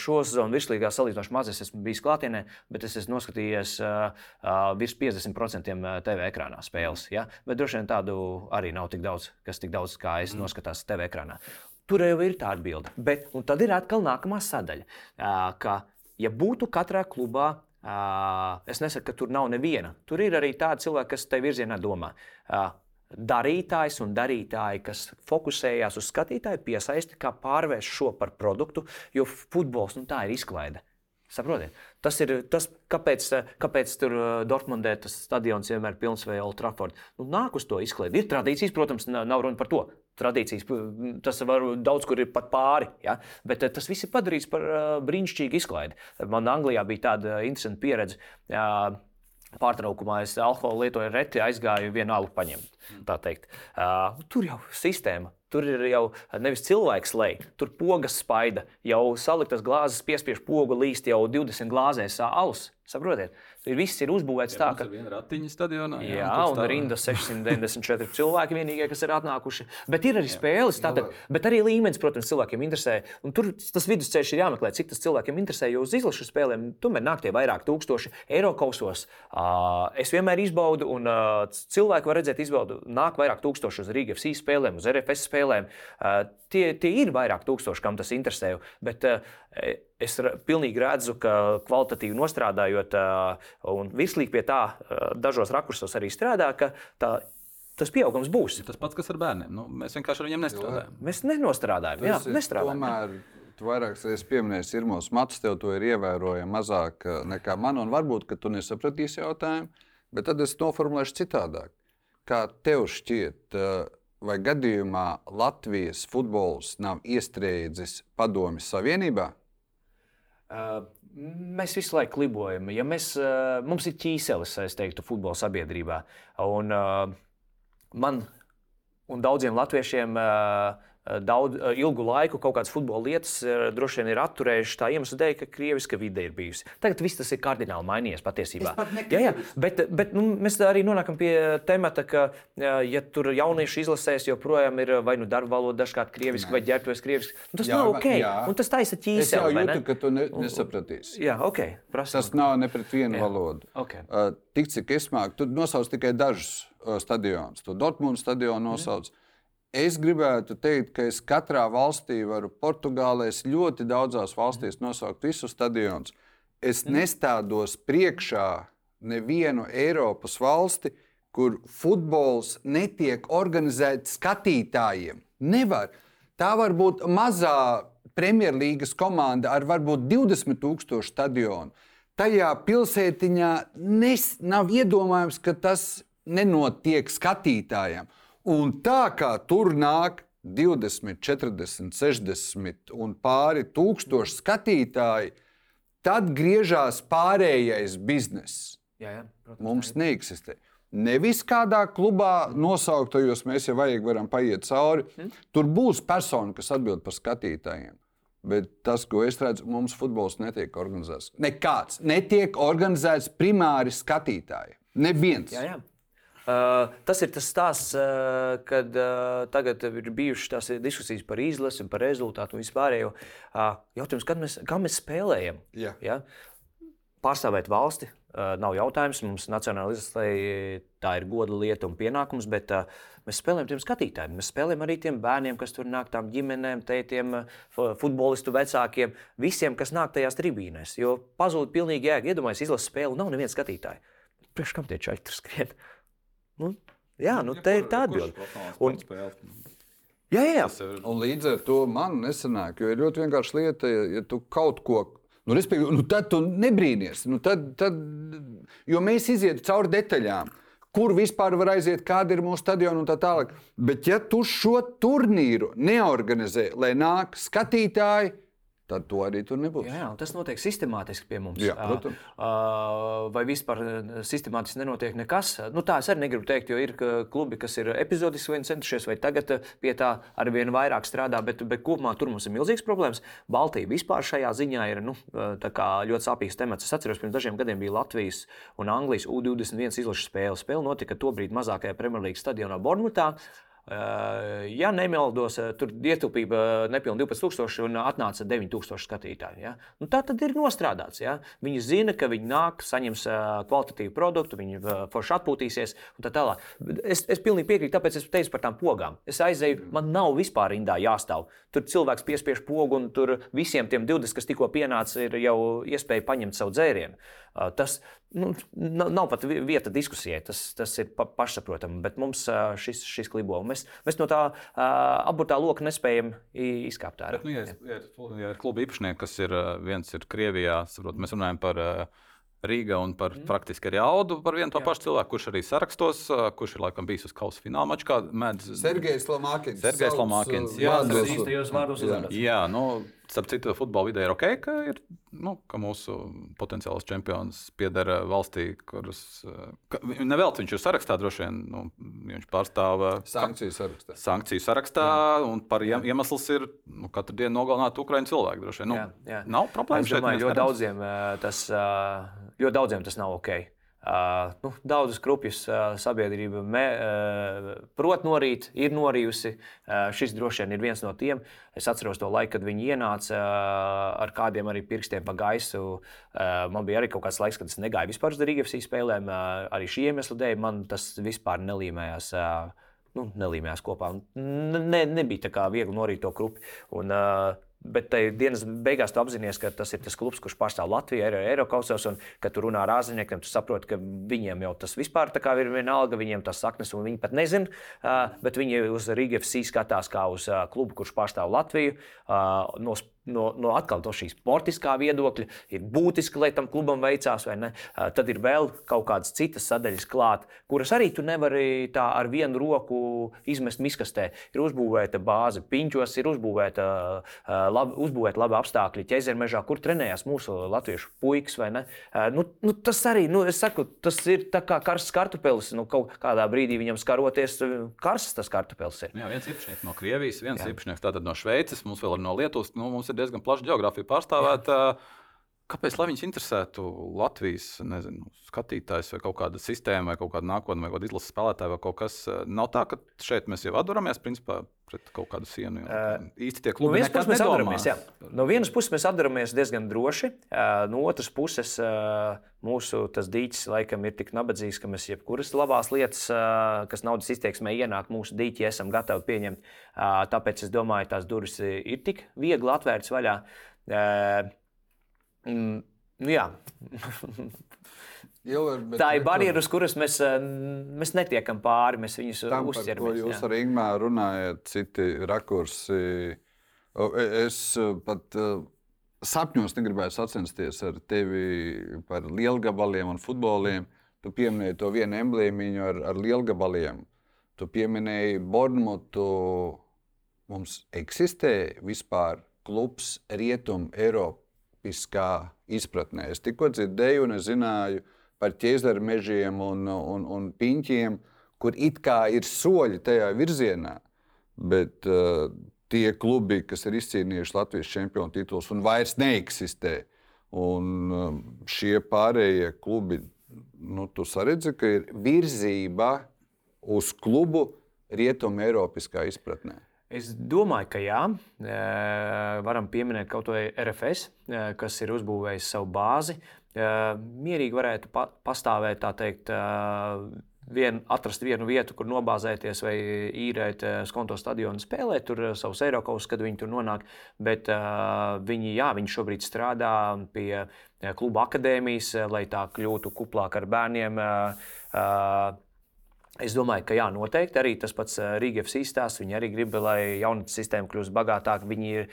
šo sezonu virslīgā salīdzinoši maz es esmu bijis klātienē, bet es esmu noskatījies virs 50% TV ekrānā spēles. Ja? Bet droši vien tādu arī nav tik daudz, kas tik daudz kā es mm. noskatās TV ekrānā. Tur jau ir tā atbilde. Bet tad ir atkal nākamā sadaļa, ka, ja būtu katrā klubā es nesaku, ka tur nav neviena. Tur ir arī tādi cilvēki, kas tajā virzienā domā. Uh, darītājs un darītāji, kas fokusējās uz skatītāju, piesaisti, kā pārvērst šo par produktu, jo futbols nu, tā ir izklaide. Saprotiet? Tas ir tas, kāpēc, kāpēc tur Dortmundē tas stadions vienmēr ir pilns vai Old Trafford. Nu, nāk uz to izklaidi. Ir tradīcijas, protams, nav runa par to. Tradīcijas, tas var daudz kur ir pat pāri, ja? bet tas viss ir padarīts par brīnišķīgu izklaidi. Man Anglijā bija tāda interesanta pieredze. Pārtraukumā es alkoholu lietoju reti, aizgāju vienu alu paņemt. Uh, tur jau sistēma Tur ir jau nevis cilvēks lej, tur pogas spaida, jau saliktas glāzes piespiež pogu līst jau 20 glāzēs alus. Saprotiet? Ir viss ir uzbūvēts jā, tā, ka. Ir ratiņa stadionā. Jā, jā un rinda 694 cilvēki vienīgie, kas ir atnākuši. Bet ir arī spēles, tātad, bet arī līmenis, protams, cilvēkiem interesē. Un tur tas vidusceļš ir jāmeklē, cik tas cilvēkiem interesē. Jo uz izlašu spēlēm tomēr nāk tie vairāk tūkstoši eiro kausos. Es vienmēr izbaudu, un cilvēki var redzēt, izbaudu, nāk vairāk tūkstoši uz Rīgas FC spēlēm, uz RFS spēlēm. Tie, tie ir vairāk tūkstoši, kam tas interesē. Bet es pilnīgi redzu, ka kvalitatīvi nostrādājot un virslīgi pie tā dažos rakursos arī strādā, ka tā, tas pieaugums būs. Tas pats, kas ar bērniem. Nu, mēs vienkārši ar viņiem nestrādājam. Jo. Mēs nenostrādājam. Jā, nestrādājam. Tomēr... Tu vairākas reizes pieminēji, Irmos Mats, tev to ir ievērojami mazāk nekā man, un varbūt, ka tu nesapratīsi jautājumu, bet tad es noformulēšu citādāk. Kā tev šķiet, vai gadījumā Latvijas futbols nav iestrēdzis Padomju Savienībā? Mēs visu laiku klibojam. Ja mēs, mums ir ķīselis, es teiktu, futbola sabiedrībā. Un, man un daudziem latviešiem uh, daudz, ilgu laiku kaut kādas futbola lietas droši vien ir atturējušas tā iemesla dēļ, ka krieviska vide ir bijusi. Tagad viss tas ir kardināli mainījies patiesībā. Jā, jā, bet, bet nu, mēs arī nonākam pie temata, ka, ja tur jaunieši izlasēs, joprojām ir vai nu darba valoda dažkārt krieviski vai ģērbtuves krieviski, nu, tas jā, nav ok. Jā. Un tas taisa ķīseli. Es jau jūtu, ka tu ne, nesapratīsi. Jā, ok. Prasam. Tas nav ne pret vienu jā. valodu. Okay. Uh, tik cik es māku, tu nosauc tikai dažus uh, stadionus. Tu Dortmunds stadionu nosauc. Mm. Es gribētu teikt, ka es katrā valstī varu, Portugālē, ļoti daudzās valstīs nosaukt visus stadionus. Es mhm. nestādos priekšā nevienu Eiropas valsti, kur futbols netiek organizēts skatītājiem. Nevar. Tā var būt mazā Premjerlīgas komanda ar varbūt 20,000 stadionu. Tajā pilsētiņā nes, nav iedomājams, ka tas nenotiek skatītājiem. Un tā kā tur nāk 20, 40, 60 un pāri tūkstoši skatītāji, tad griežās pārējais bizness. Jā, jā, protams, Mums neeksistē. Nevis kādā klubā nosauktajos mēs jau vajag, varam paiet cauri. Hmm? Tur būs persona, kas atbild par skatītājiem. Bet tas, ko es redzu, mums futbols netiek organizēts. Nekāds netiek organizēts primāri skatītāji. Neviens. Jā, jā. Uh, tas ir tas stāsts, uh, kad uh, tagad ir bijušas tās diskusijas par izlasi, par rezultātu un vispārējo. Jautājums, kad mēs, kā mēs spēlējam? Jā. Ja? Pārstāvēt valsti nav jautājums. Mums nacionālajā izlasē tā ir goda lieta un pienākums, bet mēs spēlējam tiem skatītājiem. Mēs spēlējam arī tiem bērniem, kas tur nāk, tām ģimenēm, tētiem, futbolistu vecākiem, visiem, kas nāk tajās tribīnēs. Jo pazūd pilnīgi jēga. Iedomājieties, izlases spēle, nav neviens skatītājs. Priekš kam tie čaļi tur skrien? Nu, jā, nu, te ir tā atbilde. Un, jā, jā. Un līdz ar to man nesanāk, jo ir ļoti vienkārši lieta, ja, ja tu kaut ko. Nu, nu, tad tu nebrīnīties. Nu, tad, tad, jo mēs izietam cauri detaļām, kur vispār var aiziet, kāda ir mūsu stadiona un tā tālāk. Bet, ja tu šo turnīru neorganizē, lai nāk skatītāji, tad to arī tur nebūs. Jā, tas notiek sistemātiski pie mums. Jā, protams. Vai vispār sistemātiski nenotiek nekas? Nu, tā es arī negribu teikt, jo ir klubi, kas ir epizodiski vien centušies, vai tagad pie tā ar vien vairāk strādā, bet, bet kopumā tur mums ir milzīgs problēmas. Baltija vispār šajā ziņā ir nu, ļoti sāpīgs temats. Es atceros, pirms dažiem gadiem bija Latvijas un Anglijas U21 izlaša spēle. Spēle notika tobrīd mazākajā Premjerlīgas stadionā Bormutā. Eh, ja nemaldos, eh, tur ietaupīja nepilnīgi 12,000 un atnāca 9,000 skatītāju. Ja? Nu, tā tad ir nostrādāts. Ja? Viņi zina, ka viņi nāk, saņems eh, kvalitatīvu produktu, viņi forši atpūtīsies un tā tālāk. Es, es pilnīgi piekrītu, tāpēc es teicu par tām pogām. Es aizēju, man nav vispār rindā jāstāv. Tur cilvēks piespiež pogu, un tur visiem tiem 20, kas tikko pienāca, ir jau iespēja paņemt savu dzērienu. Tas nu, nav pat vieta diskusijai, tas, tas ir pa, pašsaprotami, bet mums šis, šis klibo. Mēs mēs, no tā uh, apburtā loka nespējam izkāpt ārā. Nu, ja, ja, ja ir kluba īpašnieki, kas ir viens ir Krievijā, saprot, mēs runājam par. Uh, Rīga un par mm. praktiski arī Audu par vienu to jā. pašu cilvēku, kurš arī sarakstos, kurš ir laikam bijis uz kausa fināla mačā. Mēdz... Sergejs Lamākins. Sergejs Lamākins. Jā, tas ir īstajos vārdos uzvārds. Jā, nu, Starp citu, futbola vidē ir ok, ka, ir, nu, ka mūsu potenciāls čempions pieder valstī, kuras. Nevelc viņš ir sarakstā, droši vien. Nu, viņš pārstāv sankciju sarakstā. Sankciju sarakstā jā. un par iemesls ir nu, katru dienu nogalināt Ukraiņu cilvēku. Droši vien. Nu, jā, jā. Nav problēmas. Es domāju, ļoti daudziem, tas, ļoti daudziem tas nav ok. Uh, nu, Daudzas krupjas uh, sabiedrība me, uh, prot norīt, ir norījusi. Šis droši vien ir viens no tiem. Es atceros to laiku, kad viņi ienāca ar kādiem arī pirkstiem pa gaisu. Man bija arī kaut kāds laiks, kad es negāju vispār uz Rīgas spēlēm. Arī šī iemesla dēļ man tas vispār nelīmējās. Nu, nelīmējās kopā. Ne, nebija tā kā viegli norīt to krupi. Un, uh, Bet dienas beigās tu apzinājies, ka tas ir tas klubs, kurš pārstāv Latviju, ir Eiropasos, un kad tu runā ar ārzemniekiem, tu saproti, ka viņiem jau tas vispār ir vienalga, viņiem tas saknes, un viņi pat nezina. Bet viņi uz Rīgas FC skatās kā uz klubu, kurš pārstāv Latviju. No no, no atkal no šīs sportiskā viedokļa ir būtiski, lai tam klubam veicās, vai ne? Tad ir vēl kaut kādas citas sadaļas klāt, kuras arī tu nevari tā ar vienu roku izmest miskastē. Ir uzbūvēta bāze piņķos, ir uzbūvēta, lab, uzbūvēta labi apstākļi ķezermežā, kur trenējās mūsu latviešu puikas, vai ne? Nu, nu, tas arī, nu, es saku, tas ir tā kā karsts kartupelis, nu, kaut kādā brīdī viņam skaroties, karsts tas kartupelis ir. Jā, viens īpašnieks no Krievijas, viens tātad no Šveices, mums vēl ir no Lietuvas, nu, mums ir diezgan plaša geogrāfija pārstāvēta. Kāpēc viņus interesētu Latvijas nezinu, skatītājs vai kaut kāda sistēma, vai kaut kāda nākotnē, vai kāda izlases spēlētāja, vai kaut kas? Nav tā, ka šeit mēs jau atduramies principā, pret kaut kādu sienu. Uh, īsti tie klubi no vienas, atduramies, no vienas puses mēs atduramies diezgan droši, uh, no otras puses uh, mūsu dīķis laikam ir tik nabadzīgs, ka mēs jebkuras labās lietas, uh, kas naudas izteiksmē ienāk mūsu dīķi, esam gatavi pieņemt. Uh, tāpēc es domāju, tās durvis ir tik viegli atvērtas vaļā. Uh, Mm, nu jā. Ilver, tā ir barjera, uz kuras mēs, eh, mēs netiekam pāri. Mēs viņus uzķeramies. Jūs ar Ingūru runājat, citi rakursi. E, es eh, pat eh, sapņos negribēju sacensties ar tevi par lielgabaliem un futboliem. Tu pieminēji to vienu emblēmiņu ar, ar lielgabaliem. Tu pieminēji Bornmutu. Mums eksistē vispār klubs Rietum Eiropā olimpiskā izpratnē. Es tikko dzirdēju, un es zināju par ķēzaru mežiem un, un, un piņķiem, kur it kā ir soļi tajā virzienā. Bet uh, tie klubi, kas ir izcīnījuši Latvijas čempionu titulus un vairs neeksistē, un uh, šie pārējie klubi, nu, tu saredzi, ka ir virzība uz klubu rietumu Eiropiskā izpratnē. Es domāju, ka jā. Varam pieminēt kaut ko RFS, kas ir uzbūvējis savu bāzi. Mierīgi varētu pastāvēt, tā teikt, vien, atrast vienu vietu, kur nobāzēties vai īrēt skonto stadionu, spēlēt tur savus Eiropas, kad viņi tur nonāk. Bet viņi, jā, viņi šobrīd strādā pie kluba akadēmijas, lai tā kļūtu kuplāk ar bērniem. Es domāju, ka jā, noteikti arī tas pats Rīgas izstāsts. Viņi arī grib, lai jaunatnes sistēma kļūst bagātāka. Viņi uh,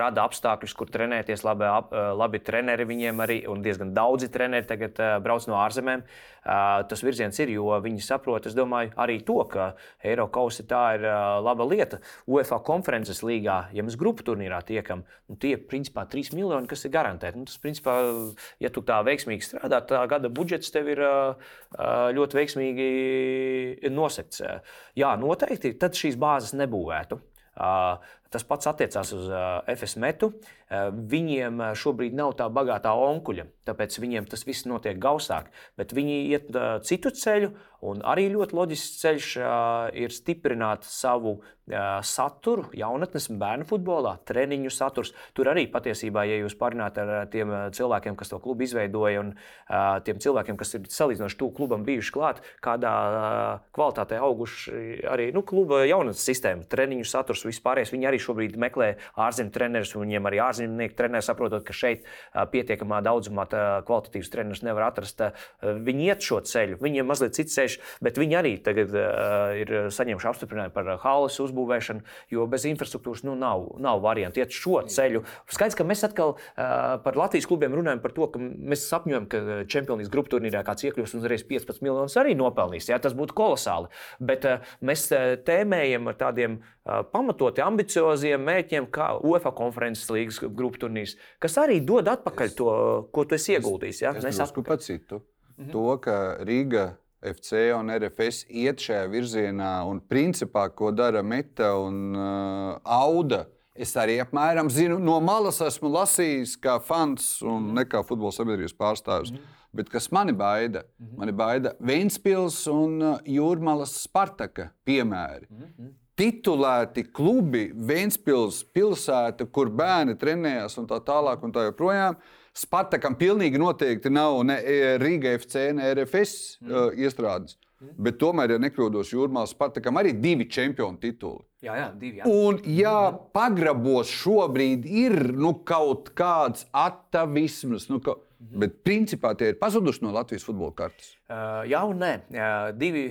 rada apstākļus, kur trenēties. Labi, ap, labi treneri viņiem arī, un diezgan daudzi treneri tagad uh, brauc no ārzemēm. Uh, tas virziens ir, jo viņi saprot, es domāju, arī to, ka Eiropas tā ir uh, laba lieta. UEFA konferences līgā, ja mēs grupu turnīrā tiekam, nu, tie ir principā 3 miljoni, kas ir garantēti. Nu, tas, principā, ja tu tā veiksmīgi strādā, tā gada budžets tev ir uh, ļoti veiksmīgi nosekts. Jā, noteikti tad šīs bāzes nebūvētu. Tas pats attiecās uz FS metu. Viņiem šobrīd nav tā bagātā onkuļa, tāpēc viņiem tas viss notiek gausāk. Bet viņi iet citu ceļu, un arī ļoti loģisks ceļš ir stiprināt savu saturu jaunatnes un bērnu futbolā, treniņu saturs. Tur arī patiesībā, ja jūs parunājat ar tiem cilvēkiem, kas to klubu izveidoja, un tiem cilvēkiem, kas ir salīdzinoši tuvu klubam bijuši klāt, kādā kvalitātē auguši arī nu, kluba jaunatnes sistēma, treniņu saturs, vispārējais, viņi arī šobrīd meklē ārzemju trenerus, un viņiem arī ārzemnieku treneri saprotot, ka šeit pietiekamā daudzumā kvalitatīvus trenerus nevar atrast. Viņi iet šo ceļu, viņiem mazliet cits ceļš, bet viņi arī tagad ir saņēmuši apstiprinājumu par halas uzbūvēšanu, jo bez infrastruktūras nu, nav, nav variantu iet šo ceļu. Skaidrs, ka mēs atkal par Latvijas klubiem runājam par to, ka mēs sapņojam, ka Čempionijas grupu turnīrā kāds iekļūs un uzreiz 15 miljonus arī nopelnīs. Jā, tas būtu kolosāli. Bet mēs tēmējam ar tādiem pamatoti ambicioziem mērķiem, kā UEFA konferences līgas grupu turnīrs, kas arī dod atpakaļ to, ko tu esi ieguldījis. Ja? Es, es drusku pacitu mhm. to, ka Rīga. FC un RFS iet šajā virzienā, un principā, ko dara Meta un uh, Auda, es arī apmēram zinu, no malas esmu lasījis, kā fans un mhm. ne kā futbola sabiedrības pārstāvis. Mm. Bet kas mani baida? Mm -hmm. Mani baida Vēnspils un Jūrmālas Spartaka piemēri. Mm -hmm titulēti klubi, Vēnspils pilsēta, kur bērni trenējās un tā tālāk un tā joprojām. Spartakam pilnīgi noteikti nav ne e, Riga FC, ne RFS mm. uh, iestrādes. Mm. Bet tomēr, ja nekļūdos jūrmā, Spartakam arī divi čempionu tituli. Jā, jā, divi. Jā. Un, ja mm. pagrabos šobrīd ir nu, kaut kāds atavisms, nu, kaut Mhm. Bet principā tie ir pazuduši no Latvijas futbola kartes. Uh, jā, un nē. Uh, divi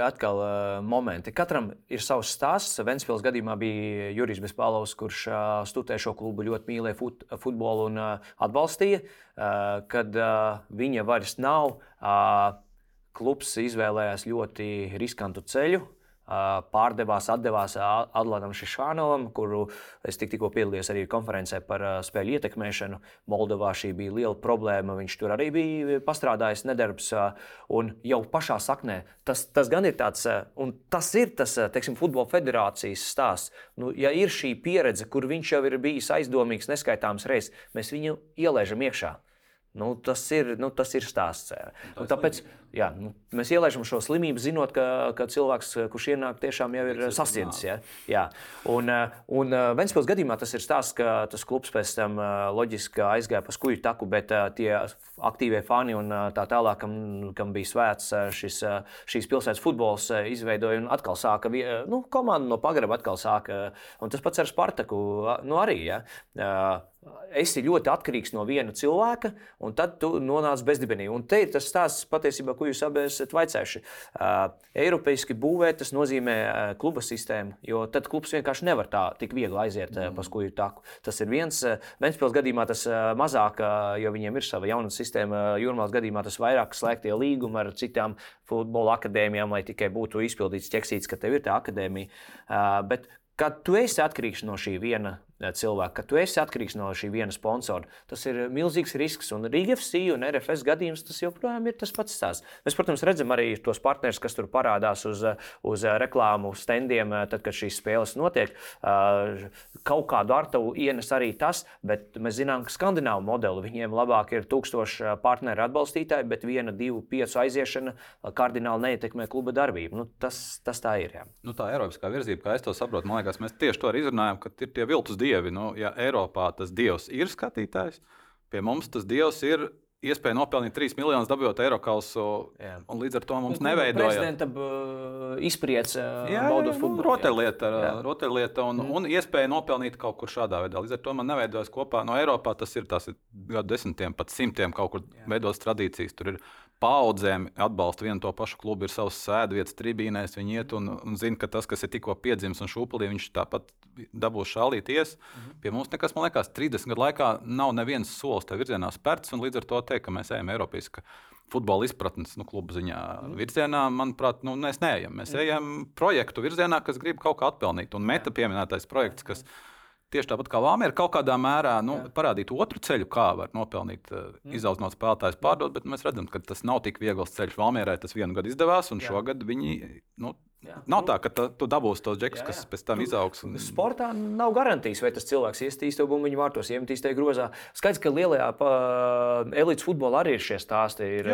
atkal uh, momenti. Katram ir savs stāsts. Ventspils gadījumā bija Jurijs Bespālovs, kurš uh, studēja šo klubu, ļoti mīlēja fut, futbolu un uh, atbalstīja. Uh, kad uh, viņa vairs nav, uh, klubs izvēlējās ļoti riskantu ceļu pārdevās, atdevās Adlanam Šišānovam, kuru es tik, tikko piedalījos arī konferencē par spēļu ietekmēšanu. Moldovā šī bija liela problēma. Viņš tur arī bija pastrādājis nedarbs. Un jau pašā saknē tas, tas gan ir tāds, un tas ir tas teiksim, futbola federācijas stāsts. Nu, ja ir šī pieredze, kur viņš jau ir bijis aizdomīgs neskaitāms reizes, mēs viņu ielaižam iekšā. Nu, tas, ir, nu, tas ir stāsts. Un tāpēc jā, nu, mēs ielaidām šo slimību, zinot, ka, ka cilvēks, kurš ienāk, tiešām jau ir sasniedzis. Ja? Jā. Un, un Ventspils gadījumā tas ir stāsts, ka tas klubs pēc tam loģiski aizgāja pa skuju taku, bet tie aktīvie fani un tā tālāk, kam, kam bija svēts šis, šīs pilsētas futbols, izveidoja un atkal sāka, nu, komanda no pagraba atkal sāka. Un tas pats ar Spartaku nu, arī. Ja? Esi ļoti atkarīgs no viena cilvēka, un tad tu nonāc bezdibenī. Un te ir tas stāsts patiesībā, ko jūs abi esat vaicājuši. Uh, Eiropeiski būvēt, tas nozīmē uh, kluba sistēmu, jo tad klubs vienkārši nevar tā tik viegli aiziet uh, pa skuju taku. Tas ir viens. Ventspils gadījumā tas mazāk, jo viņiem ir sava jauna sistēma. Jūrmāls gadījumā tas vairāk slēgtie līgumi ar citām futbola akadēmijām, lai tikai būtu izpildīts ķeksīts, ka tev ir tā akadēmija. Bet kad tu esi atkarīgs no šī viena cilvēku, ka tu esi atkarīgs no šī viena sponsora. Tas ir milzīgs risks. Un Riga FC un RFS gadījums tas joprojām ir tas pats stāsts. Mēs, protams, redzam arī tos partnerus, kas tur parādās uz, uz reklāmu standiem, tad, kad šīs spēles notiek. Kaut kādu artavu ienes arī tas, bet mēs zinām, ka skandināvu modeli viņiem labāk ir tūkstoši partneru atbalstītāji, bet viena, divu, piecu aiziešana kardināli neietekmē kluba darbību. Nu, tas, tas tā ir. Jā. Nu, tā ir Eiropas virzība, kā es to saprotu. Man liekas, mēs tieši to arī izrunājam, ka ir tie viltus dievi dievi. Nu, ja Eiropā tas dievs ir skatītājs, pie mums tas dievs ir iespēja nopelnīt 3 miljonus dabūjot eiro kausu. Un līdz ar to mums neveidojas. Prezidenta uh, izpriec, uh, baudot futbolu. Rotaļlieta, rotaļlieta un, mm. un iespēja nopelnīt kaut kur šādā veidā. Līdz ar to man neveidojas kopā no Eiropā. Tas ir tās ir gadu desmitiem, pat simtiem kaut kur veidotas tradīcijas. Tur ir paudzēm atbalsta vienu to pašu klubu, ir savs sēdvietas tribīnēs. Viņi iet un, un zina, ka tas, kas ir tikko piedzimis un šūpulī, viņš tāpat dabūs šālīties. Mm -hmm. Pie mums nekas, man liekas, 30 gadu laikā nav neviens solis tajā virzienā spērts. Līdz ar to teikt, ka mēs ejam Eiropas futbola izpratnes nu, klubu ziņā mm. virzienā, manuprāt, nu, mēs neejam. Mēs mm. ejam projektu virzienā, kas grib kaut kā atpelnīt. Un meta pieminētais projekts, kas ir Tieši tāpat kā Vācijā, kaut kādā mērā nu, parādīt otru ceļu, kā var nopelnīt, uh, izaugsmot spēlētājus, pārdot, bet mēs redzam, ka tas nav tik viegls ceļš. Vācijā tas vienu gadu izdevās, un Jā. šogad viņi nu, Jā. Nav tā, ka tu dabūsi tos džekus, kas pēc tam izaugs. Un... Sportā nav garantijas, vai tas cilvēks iestīs to bumbiņu vārtos, iemetīs tajā grozā. Skaidrs, ka lielajā pa, elites futbolā arī ir šie stāsti. Ir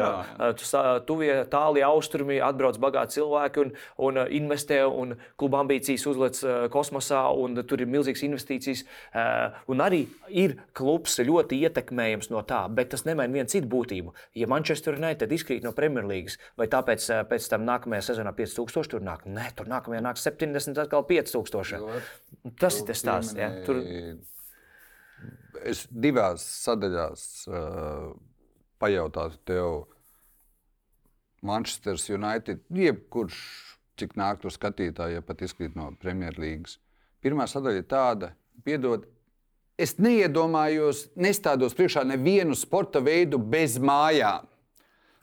tuvie, tāli austrumi, atbrauc bagāti cilvēki un, un investē, un kluba ambīcijas uzliek kosmosā, un tur ir milzīgas investīcijas. Un arī ir klubs ļoti ietekmējams no tā, bet tas nemaina vienu citu būtību. Ja Manchester United izkrīt no Premjerlīgas, vai tāpēc pēc tam nākamajā sezonā 5000 tur nāk? Nē, tur nākamajā nāk 70, atkal 5000. Tas ir tas stāsts. Ja? Tur... Es divās sadaļās uh, pajautātu tev, Manchester United, jebkurš, cik nāk tur skatītāji, ja pat izkrīt no Premjerlīgas. Pirmā sadaļa ir tāda, piedod, es neiedomājos, nestādos priekšā nevienu sporta veidu bez mājām,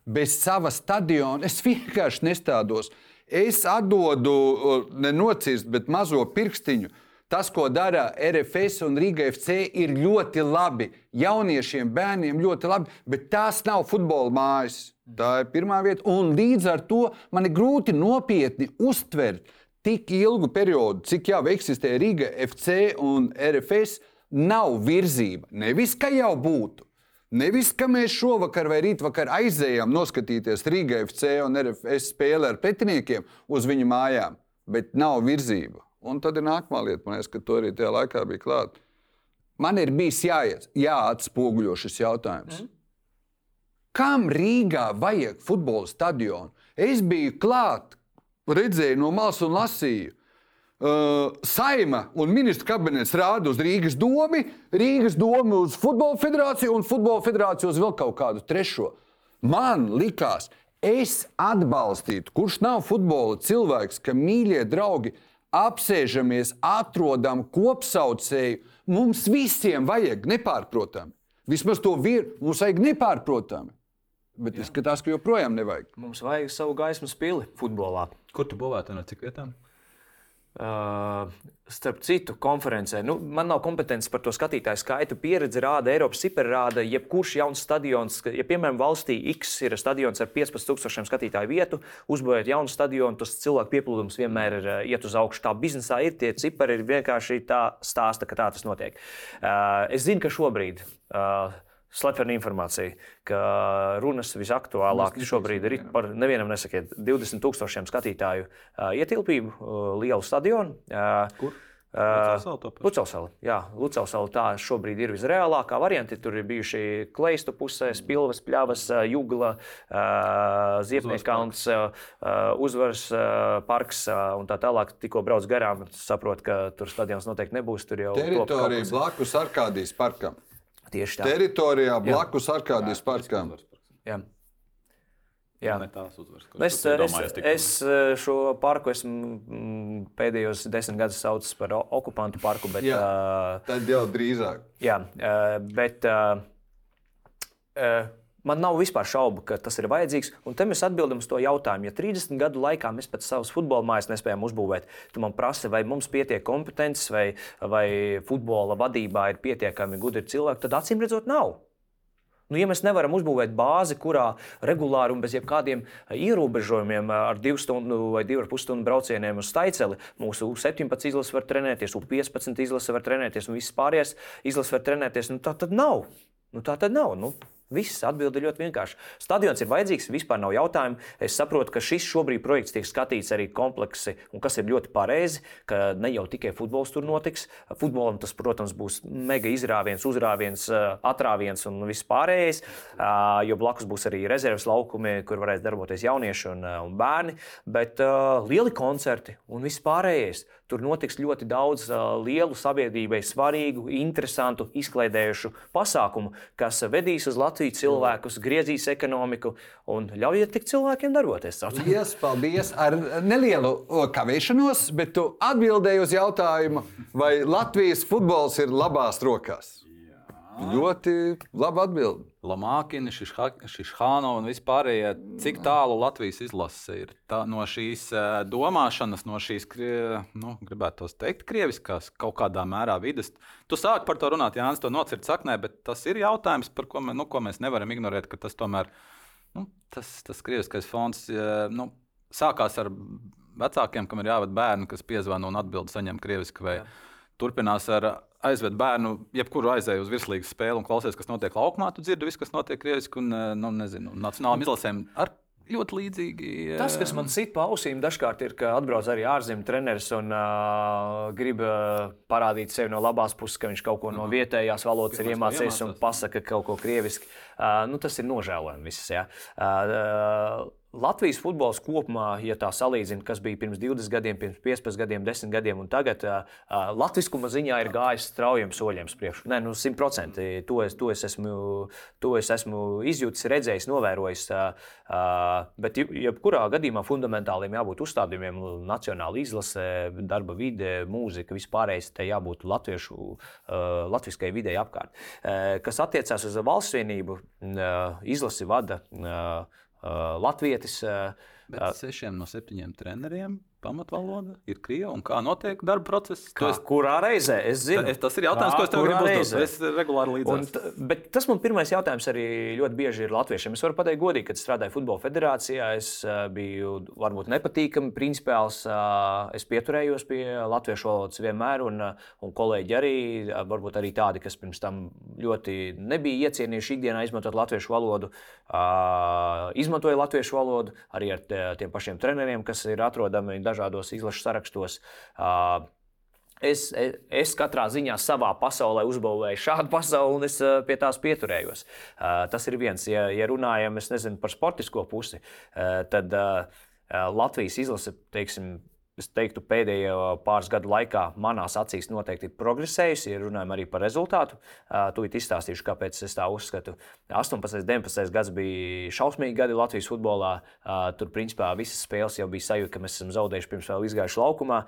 bez sava stadiona. Es vienkārši nestādos. Es atdodu, nenocirst, bet mazo pirkstiņu. Tas, ko dara RFS un Riga FC, ir ļoti labi. Jauniešiem, bērniem ļoti labi, bet tās nav futbola mājas. Tā ir pirmā vieta. Un līdz ar to man ir grūti nopietni uztvert tik ilgu periodu, cik jau eksistē Riga FC un RFS nav virzība. Nevis, ka jau būtu. Nevis, ka mēs šovakar vai rītvakar aizējām noskatīties Rīgā FC un RFS spēli ar pretiniekiem uz viņu mājām, bet nav virzība. Un tad ir nākamā lieta, man liekas, ka to arī tajā laikā bija klāta. Man ir bijis jāiet, jāatspoguļo šis jautājums. Mm. Kam Rīgā vajag futbola stadionu? Es biju klāt, redzēju no malas un lasīju. Uh, Saima un ministra kabinets rāda uz Rīgas domu, Rīgas domu uz Futbola federāciju un Futbola federāciju uz vēl kaut kādu trešo. Man likās, es atbalstītu, kurš nav futbola cilvēks, ka mīļie draugi apsēžamies, atrodam kopsaucēju. Mums visiem vajag nepārprotami. Vismaz to vīru mums vajag nepārprotami. Bet izskatās, ka joprojām nevajag. Mums vajag savu gaismas pili futbolā. Kur tu būvētu no cik vietām? Uh, starp citu, konferencē. Nu, man nav kompetences par to skatītāju skaitu. Pieredze rāda, Eiropas super rāda, jebkurš jauns stadions, ja piemēram valstī X ir stadions ar 15,000 skatītāju vietu, uzbūvēt jaunu stadionu, tas cilvēku pieplūdums vienmēr ir uh, iet uz augšu. Tā biznesā ir tie cipari, ir vienkārši tā stāsta, ka tā tas notiek. Uh, es zinu, ka šobrīd. Uh, slepena informācija, ka runas visaktuālāk šobrīd ir par, nevienam nesakiet, 20 tūkstošiem skatītāju ietilpību, lielu stadionu. Kur? Lucelsala. Jā, Lucelsala tā šobrīd ir visreālākā varianta. Tur ir bijuši kleistu pusē, spilvas, pļavas, jugla, ziepniekauns, uzvaras parks un tā tālāk. Tikko brauc garām, saprot, ka tur stadions noteikti nebūs. Tur jau teritorija blakus Arkādijas parkam. Tieši tā. Teritorijā blakus Arkādijas parkam. Jā. Jā. Uzvaras, es, es, es eh, šo parku esmu mm, pēdējos desmit gadus saucis par okupantu parku. Bet, jā, tad jau drīzāk. Jā, bet man nav vispār šaubu, ka tas ir vajadzīgs. Un te mēs atbildam uz to jautājumu. Ja 30 gadu laikā mēs pēc savas futbola mājas nespējam uzbūvēt, tad man prasa, vai mums pietiek kompetences, vai, vai futbola vadībā ir pietiekami gudri cilvēki, tad acīm redzot, nav. Nu, ja mēs nevaram uzbūvēt bāzi, kurā regulāri un bez jebkādiem ierobežojumiem ar 2 stundu vai 2,5 stundu braucieniem uz Staiceli, mūsu 17 izlases var trenēties, U15 izlase var trenēties un viss pārējais izlases var trenēties, nu, tā tad nav. Nu, tā tad nav. Nu, Viss atbild ir ļoti vienkārši. Stadions ir vajadzīgs, vispār nav jautājumu. Es saprotu, ka šis šobrīd projekts tiek skatīts arī kompleksi, un kas ir ļoti pareizi, ka ne jau tikai futbols tur notiks. Futbolam tas, protams, būs mega izrāviens, uzrāviens, atrāviens un viss pārējais, jo blakus būs arī rezerves laukumi, kur varēs darboties jaunieši un, un bērni, bet lieli koncerti un viss pārējais. Tur notiks ļoti daudz uh, lielu sabiedrībai svarīgu, interesantu, izklaidējušu pasākumu, kas vedīs uz Latviju cilvēkus, griezīs ekonomiku un ļaujiet tik cilvēkiem darboties. Yes, paldies! Ar nelielu kavēšanos, bet tu atbildēji uz jautājumu, vai Latvijas futbols ir labās rokās. Ļoti labi atbildēt. Lamākina, Šišhāno un vispārējie, cik tālu Latvijas izlase ir tā, no šīs domāšanas, no šīs, nu, gribētu teikt, krieviskās kaut kādā mērā vidas. Tu sāki par to runāt, Jānis, to nocirt saknē, bet tas ir jautājums, par ko, mē, nu, ko mēs nevaram ignorēt, ka tas tomēr, nu, tas, tas krieviskais fons, nu, sākās ar vecākiem, kam ir jāved bērni, kas piezvana un atbild saņem krieviski vai Jā. turpinās ar aizved bērnu, jebkuru aizēju uz virslīgas spēli un klausies, kas notiek laukumā, tu dzirdi visu, kas notiek krieviski un, eh, nu, nezinu, nacionālām izlasēm. Ar ļoti līdzīgi. Tas, kas man sit pa ausīm, dažkārt ir, ka atbrauc arī ārzemju treneris un uh, grib uh, parādīt sevi no labās puses, ka viņš kaut ko no vietējās valodas ir iemācījies un pasaka kaut ko krieviski. Uh, nu, tas ir nožēlojami. Viss, ja? uh, Latvijas futbols kopumā, ja tā salīdzina, kas bija pirms 20 gadiem, pirms 15 gadiem, 10 gadiem, un tagad uh, latviskuma ziņā ir gājis straujiem soļiem uz priekšu. Nē, nu, 100%. To es, to es, esmu, to es esmu izjūtis, redzējis, novērojis. Uh, uh, bet, jebkurā gadījumā, fundamentāliem jābūt uzstādījumiem, nacionāla izlase, darba vide, mūzika, vispārējais te jābūt latviešu, uh, latviskai videi apkārt. Uh, kas attiecās uz valsts vienību, uh, izlasi vada. Uh, Latvijas. Bet sešiem no septiņiem treneriem pamatvaloda ir krievu. Kā notiek darba process? Kā, es, kurā reizē? Es zinu, Ta, tas ir jautājums, kā, ko es tev gribu uzdot. Es regulāri līdzēju. Bet tas man pirmais jautājums arī ļoti bieži ir latviešiem. Es varu pateikt godīgi, kad strādāju futbola federācijā. Es biju varbūt nepatīkami, principiāls. Es pieturējos pie latviešu valodas vienmēr, un, un kolēģi arī, varbūt arī tādi, kas pirms tam ļoti nebija iecienījuši ikdienā izmantot latviešu valodu, izmantoja latviešu valodu arī ar tiem pašiem treneriem, kas ir atrodami dažādos izlašu sarakstos. Es, es katrā ziņā savā pasaulē uzbūvēju šādu pasauli, un es pie tās pieturējos. Tas ir viens. Ja, ja runājam nezinu, par sportisko pusi, tad Latvijas izlase, teiksim, es teiktu, pēdējo pāris gadu laikā manās acīs noteikti ir progresējusi. Ja runājam arī par rezultātu, tūlīt izstāstīšu, kāpēc es tā uzskatu. 18, 19 gads bija šausmīgi gadi Latvijas futbolā. Tur, principā, visas spēles jau bija sajūta, ka mēs esam zaudējuši pirms vēl izgājuši laukumā.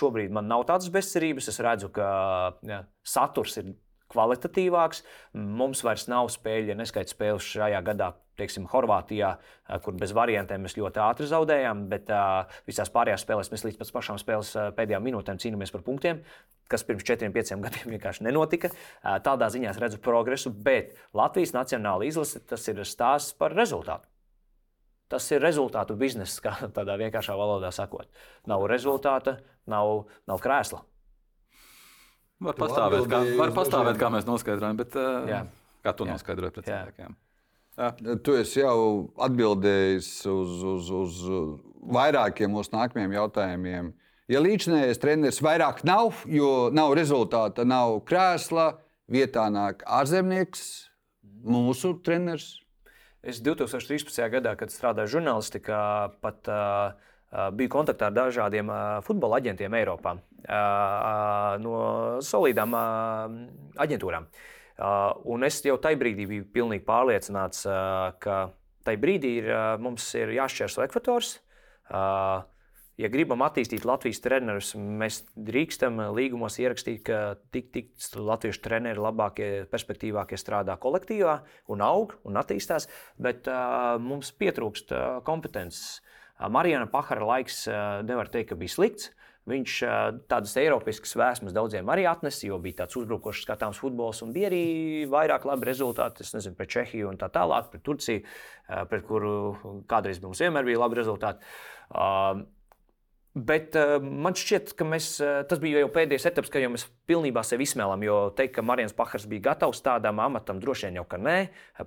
Šobrīd man nav tādas bezcerības. Es redzu, ka ja, saturs ir kvalitatīvāks. Mums vairs nav spēļu, ja neskaita spēles šajā gadā, teiksim, Horvātijā, kur bez variantiem mēs ļoti ātri zaudējām, bet uh, visās pārējās spēlēs mēs līdz pašām spēles pēdējām minūtēm cīnāmies par punktiem, kas pirms četriem, pieciem gadiem vienkārši nenotika. Uh, tādā ziņā es redzu progresu, bet Latvijas nacionāla izlase tas ir stāsts par rezultātu. Tas ir rezultātu bizness, kā tādā vienkāršā valodā sakot. Nav rezultāta, nav, nav krēsla. Var pastāvēt, kā, var pastāvēt, kā mēs noskaidrojam, bet uh, kā tu noskaidroji pret cilvēkiem? Tu esi jau atbildējis uz, uz, uz vairākiem mūsu nākamajiem jautājumiem. Ja līdzinājais treneris vairāk nav, jo nav rezultāta, nav krēsla, vietā nāk ārzemnieks, mūsu treneris. Es 2013. gadā, kad strādāju žurnālistikā, pat uh, biju kontaktā ar dažādiem futbola aģentiem Eiropā no solīdām aģentūrām. Un es jau tajā brīdī biju pilnīgi pārliecināts, ka tajā brīdī ir, mums ir jāšķērso ekvators. Ja gribam attīstīt Latvijas trenerus, mēs drīkstam līgumos ierakstīt, ka tik, tik latviešu treneri labākie, perspektīvākie strādā kolektīvā un aug un attīstās, bet uh, mums pietrūkst uh, kompetences. Marijana Pahara laiks nevar teikt, ka bija slikts. Viņš tādas eiropiskas vēsmas daudziem arī atnesa, jo bija tāds uzbrukošs skatāms futbols, un bija arī vairāk labi rezultāti. Es nezinu, pret Čehiju un tā tālāk, pret Turciju, pret kuru kādreiz mums vienmēr bija labi rezultāti. Bet uh, man šķiet, ka mēs, uh, tas bija jau pēdējais etaps, kad mēs pilnībā sevi izsmēlām. Jo teikt, ka Marijans Pakars bija gatavs tādam amatam, droši vien jau ka nē,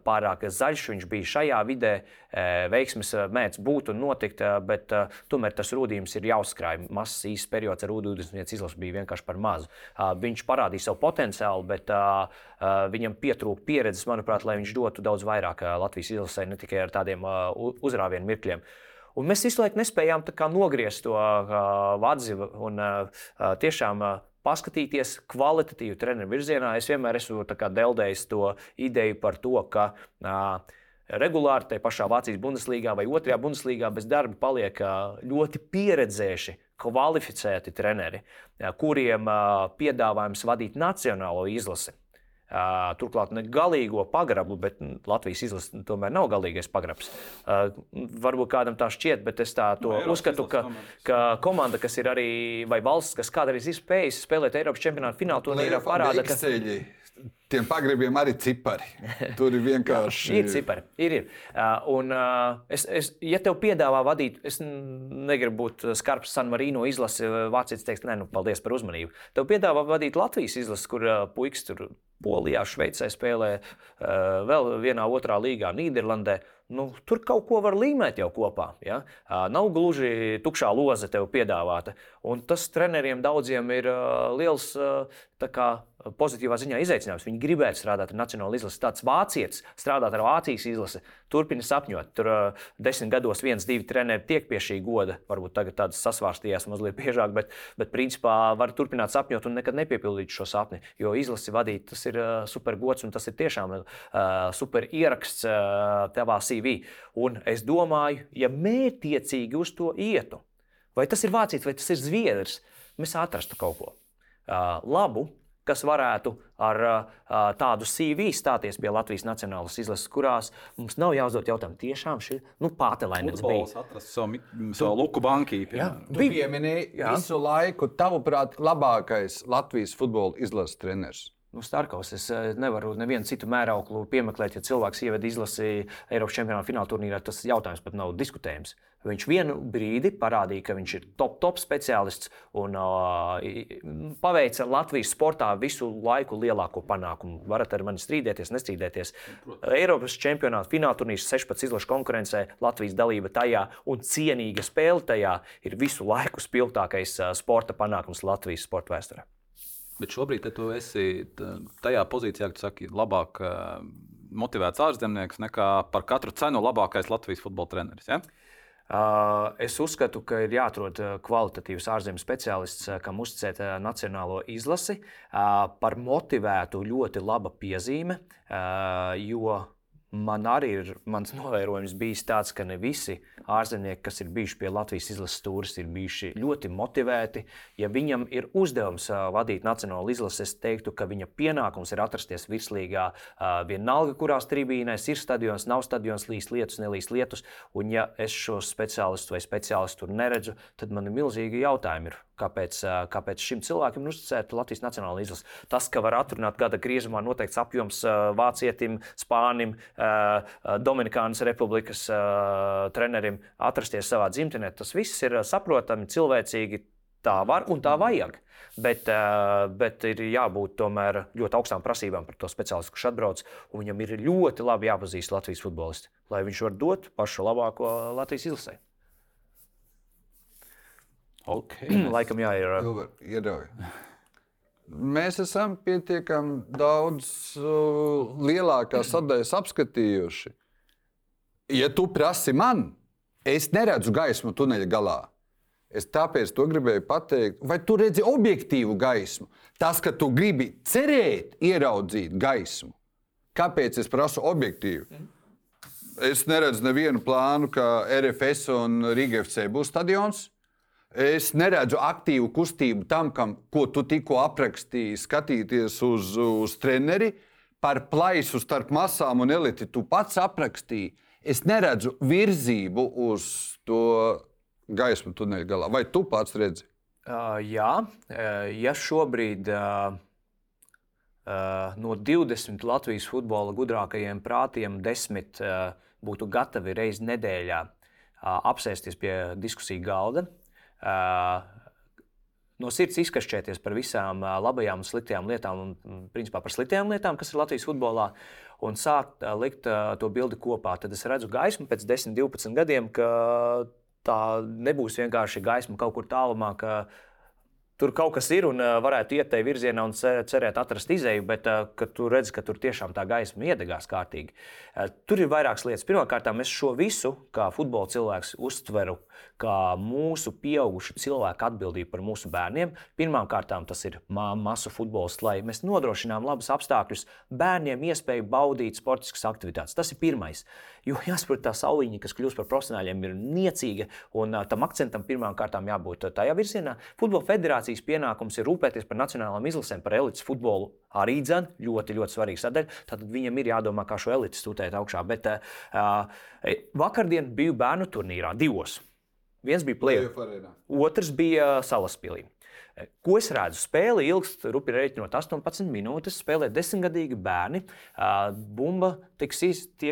pārāk zaļš viņš bija šajā vidē, uh, veiksmes mēdz būt un notikt, uh, bet uh, tomēr tas rūdījums ir jāuzkrāj. Mazs īsts periods ar U21 izlasu bija vienkārši par mazu. Uh, viņš parādīja savu potenciālu, bet uh, uh, viņam pietrūka pieredzes, manuprāt, lai viņš dotu daudz vairāk uh, Latvijas izlasē, ne tikai ar tādiem uh, uzrāvienu mirkļiem. Uh, Un mēs visu laiku nespējām nogriezt to uh, vadzi un uh, tiešām uh, paskatīties kvalitatīvu treneru virzienā. Es vienmēr esmu deldējis to ideju par to, ka uh, regulāri tajā pašā Vācijas Bundeslīgā vai otrajā Bundeslīgā bez darba paliek ļoti pieredzējuši, kvalificēti treneri, kuriem piedāvājums vadīt nacionālo izlasi turklāt ne galīgo pagrabu, bet Latvijas izlase tomēr nav galīgais pagrabs. Varbūt kādam tā šķiet, bet es tā to no, nu, uzskatu, ka, ka komanda, kas ir arī, vai valsts, kas kādreiz ir spējusi spēlēt Eiropas čempionāta fināla turnīrā, parāda, ka tiem pagrabiem arī cipari. Tur ir vienkārši. ir cipari, ir. ir. Un, es, es, ja tev piedāvā vadīt, es negribu būt skarbs San Marino izlase, Vācijas teiks, nē, nu, paldies par uzmanību. Tev piedāvā vadīt Latvijas izlasi, kur puikas tur Polijā, Šveicē spēlē vēl vienā otrā līgā, Nīderlandē. Nu, tur kaut ko var līmēt jau kopā. Ja? Nav gluži tukšā loze tev piedāvāta. Un tas treneriem daudziem ir liels kā, pozitīvā ziņā izaicinājums. Viņi gribētu strādāt ar nacionālo izlasi. Tāds vācietis strādāt ar Vācijas izlasi, turpina sapņot. Tur desmit gados viens, divi treneri tiek pie šī goda. Varbūt tagad tādas sasvārstījās mazliet biežāk, bet, bet principā var turpināt sapņot un nekad nepiepildīt šo sapni. Jo izlasi vadīt tas ir uh, super gods un tas ir tiešām super ieraksts uh, tavā CV. Un es domāju, ja mērķiecīgi uz to ietu, vai tas ir vācietis vai tas ir zviedrs, mēs atrastu kaut ko labu kas varētu ar tādu CV stāties pie Latvijas Nacionālās izlases, kurās mums nav jāuzdod jautājumu, tiešām šī nu, pātelainēs bija. Atrast savu, savu luku bankīpi. Jā, tu bija. jā. visu laiku, tavuprāt, labākais Latvijas futbola izlases treneris. Nu, Starkaus es nevaru nevienu citu mērauklu piemeklēt, ja cilvēks ievada izlasi Eiropas čempionāta fināla turnīrā. Tas jautājums pat nav diskutējams. Viņš vienu brīdi parādīja, ka viņš ir top, top speciālists un uh, paveica Latvijas sportā visu laiku lielāko panākumu. Varat ar mani strīdēties, nestrīdēties. Protams. Eiropas čempionāta fināla turnīrs 16 izlašu konkurencē, Latvijas dalība tajā un cienīga spēle tajā ir visu laiku spilgtākais uh, sporta panākums Latvijas sporta vēsturē. Bet šobrīd tu esi tajā pozīcijā, ka tu saki, labāk uh, motivēts ārzemnieks nekā par katru cenu labākais Latvijas futbola treneris. Ja? Es uzskatu, ka ir jāatrod kvalitatīvs ārzemju speciālists, kam uzticēt nacionālo izlasi. Par motivētu ļoti laba piezīme, jo man arī ir mans novērojums bijis tāds, ka ne visi ārzemnieki, kas ir bijuši pie Latvijas izlases stūres, ir bijuši ļoti motivēti. Ja viņam ir uzdevums vadīt nacionālo izlasi, es teiktu, ka viņa pienākums ir atrasties virslīgā. Vienalga, kurās tribīnēs ir stadions, nav stadions, līst lietus, nelīst lietus. Un ja es šos speciālistus vai speciālistus tur neredzu, tad man ir milzīgi jautājumi. Ir Kāpēc, kāpēc šim cilvēkam uzticēt Latvijas Nacionālo izlasi? Tas, ka var atrunāt gada griezumā noteikts apjoms vācietim, spānim, Dominikānas republikas trenerim atrasties savā dzimtenē, tas viss ir saprotami, cilvēcīgi. Tā var un tā vajag. Bet, bet ir jābūt tomēr ļoti augstām prasībām par to speciālistu, kurš atbrauc. Viņam ir ļoti labi jāpazīst Latvijas futbolisti, lai viņš var dot pašu labāko Latvijas izlasē. Okay. Laikam jā, ir. Iedauj. Mēs esam pietiekami daudz uh, lielākā sadaļas apskatījuši. Ja tu prasi man, es neredzu gaismu tuneļa galā. Es tāpēc to gribēju pateikt, vai tu redzi objektīvu gaismu. Tas, ka tu gribi cerēt, ieraudzīt gaismu. Kāpēc es prasu objektīvi? Es neredzu nevienu plānu, ka RFS un Rīgas FC būs stadions. Es neredzu aktīvu kustību tam, kam, ko tu tikko aprakstīji, skatīties uz, uz treneri par plaisu starp masām un eliti. Tu pats aprakstīji. Es neredzu virzību uz to gaismu tuneļa galā. Vai tu pats redzi? Uh, jā, ja šobrīd uh, uh, no 20 Latvijas futbola gudrākajiem prātiem 10 uh, būtu gatavi reizi nedēļā uh, apsēsties pie diskusiju galda, no sirds izkašķēties par visām labajām un sliktajām lietām, un principā par sliktajām lietām, kas ir Latvijas futbolā, un sākt likt to bildi kopā. Tad es redzu gaismu pēc 10, 12 gadiem, ka tā nebūs vienkārši gaisma kaut kur tālumā. Tur kaut kas ir un varētu iet tajā virzienā un cerēt atrast izēju, bet tu redz, ka tur tiešām tā gaisma iedegās kārtīgi. Tur ir vairākas lietas. Pirmkārt, es šo visu, kā futbola cilvēks, uztveru kā mūsu pieaugušu cilvēku atbildību par mūsu bērniem. Pirmkārt, tas ir masu futbols, lai mēs nodrošinām labus apstākļus bērniem, iespēju baudīt sportiskas aktivitātes. Tas ir pirmais. Jo jāsaprot, tā sauliņa, kas kļūst par profesionāļiem, ir niecīga. Un tam akcentam pirmām kārtām jābūt tajā virzienā. Futbola federācijas pienākums ir rūpēties par nacionālām izlasēm, par elites futbolu. Arī dzēn, ļoti, ļoti svarīga sadaļa. Tad viņam ir jādomā, kā šo elites stūtēt augšā. Bet uh, vakardien biju bērnu turnīrā divos. Viens bija plēsoņš, otrs bija salaspīlī. Ko es redzu? Spēle ilgst, rupi rēķinot 18 minūtes, spēlē desmitgadīgi bērni. Bumba tiek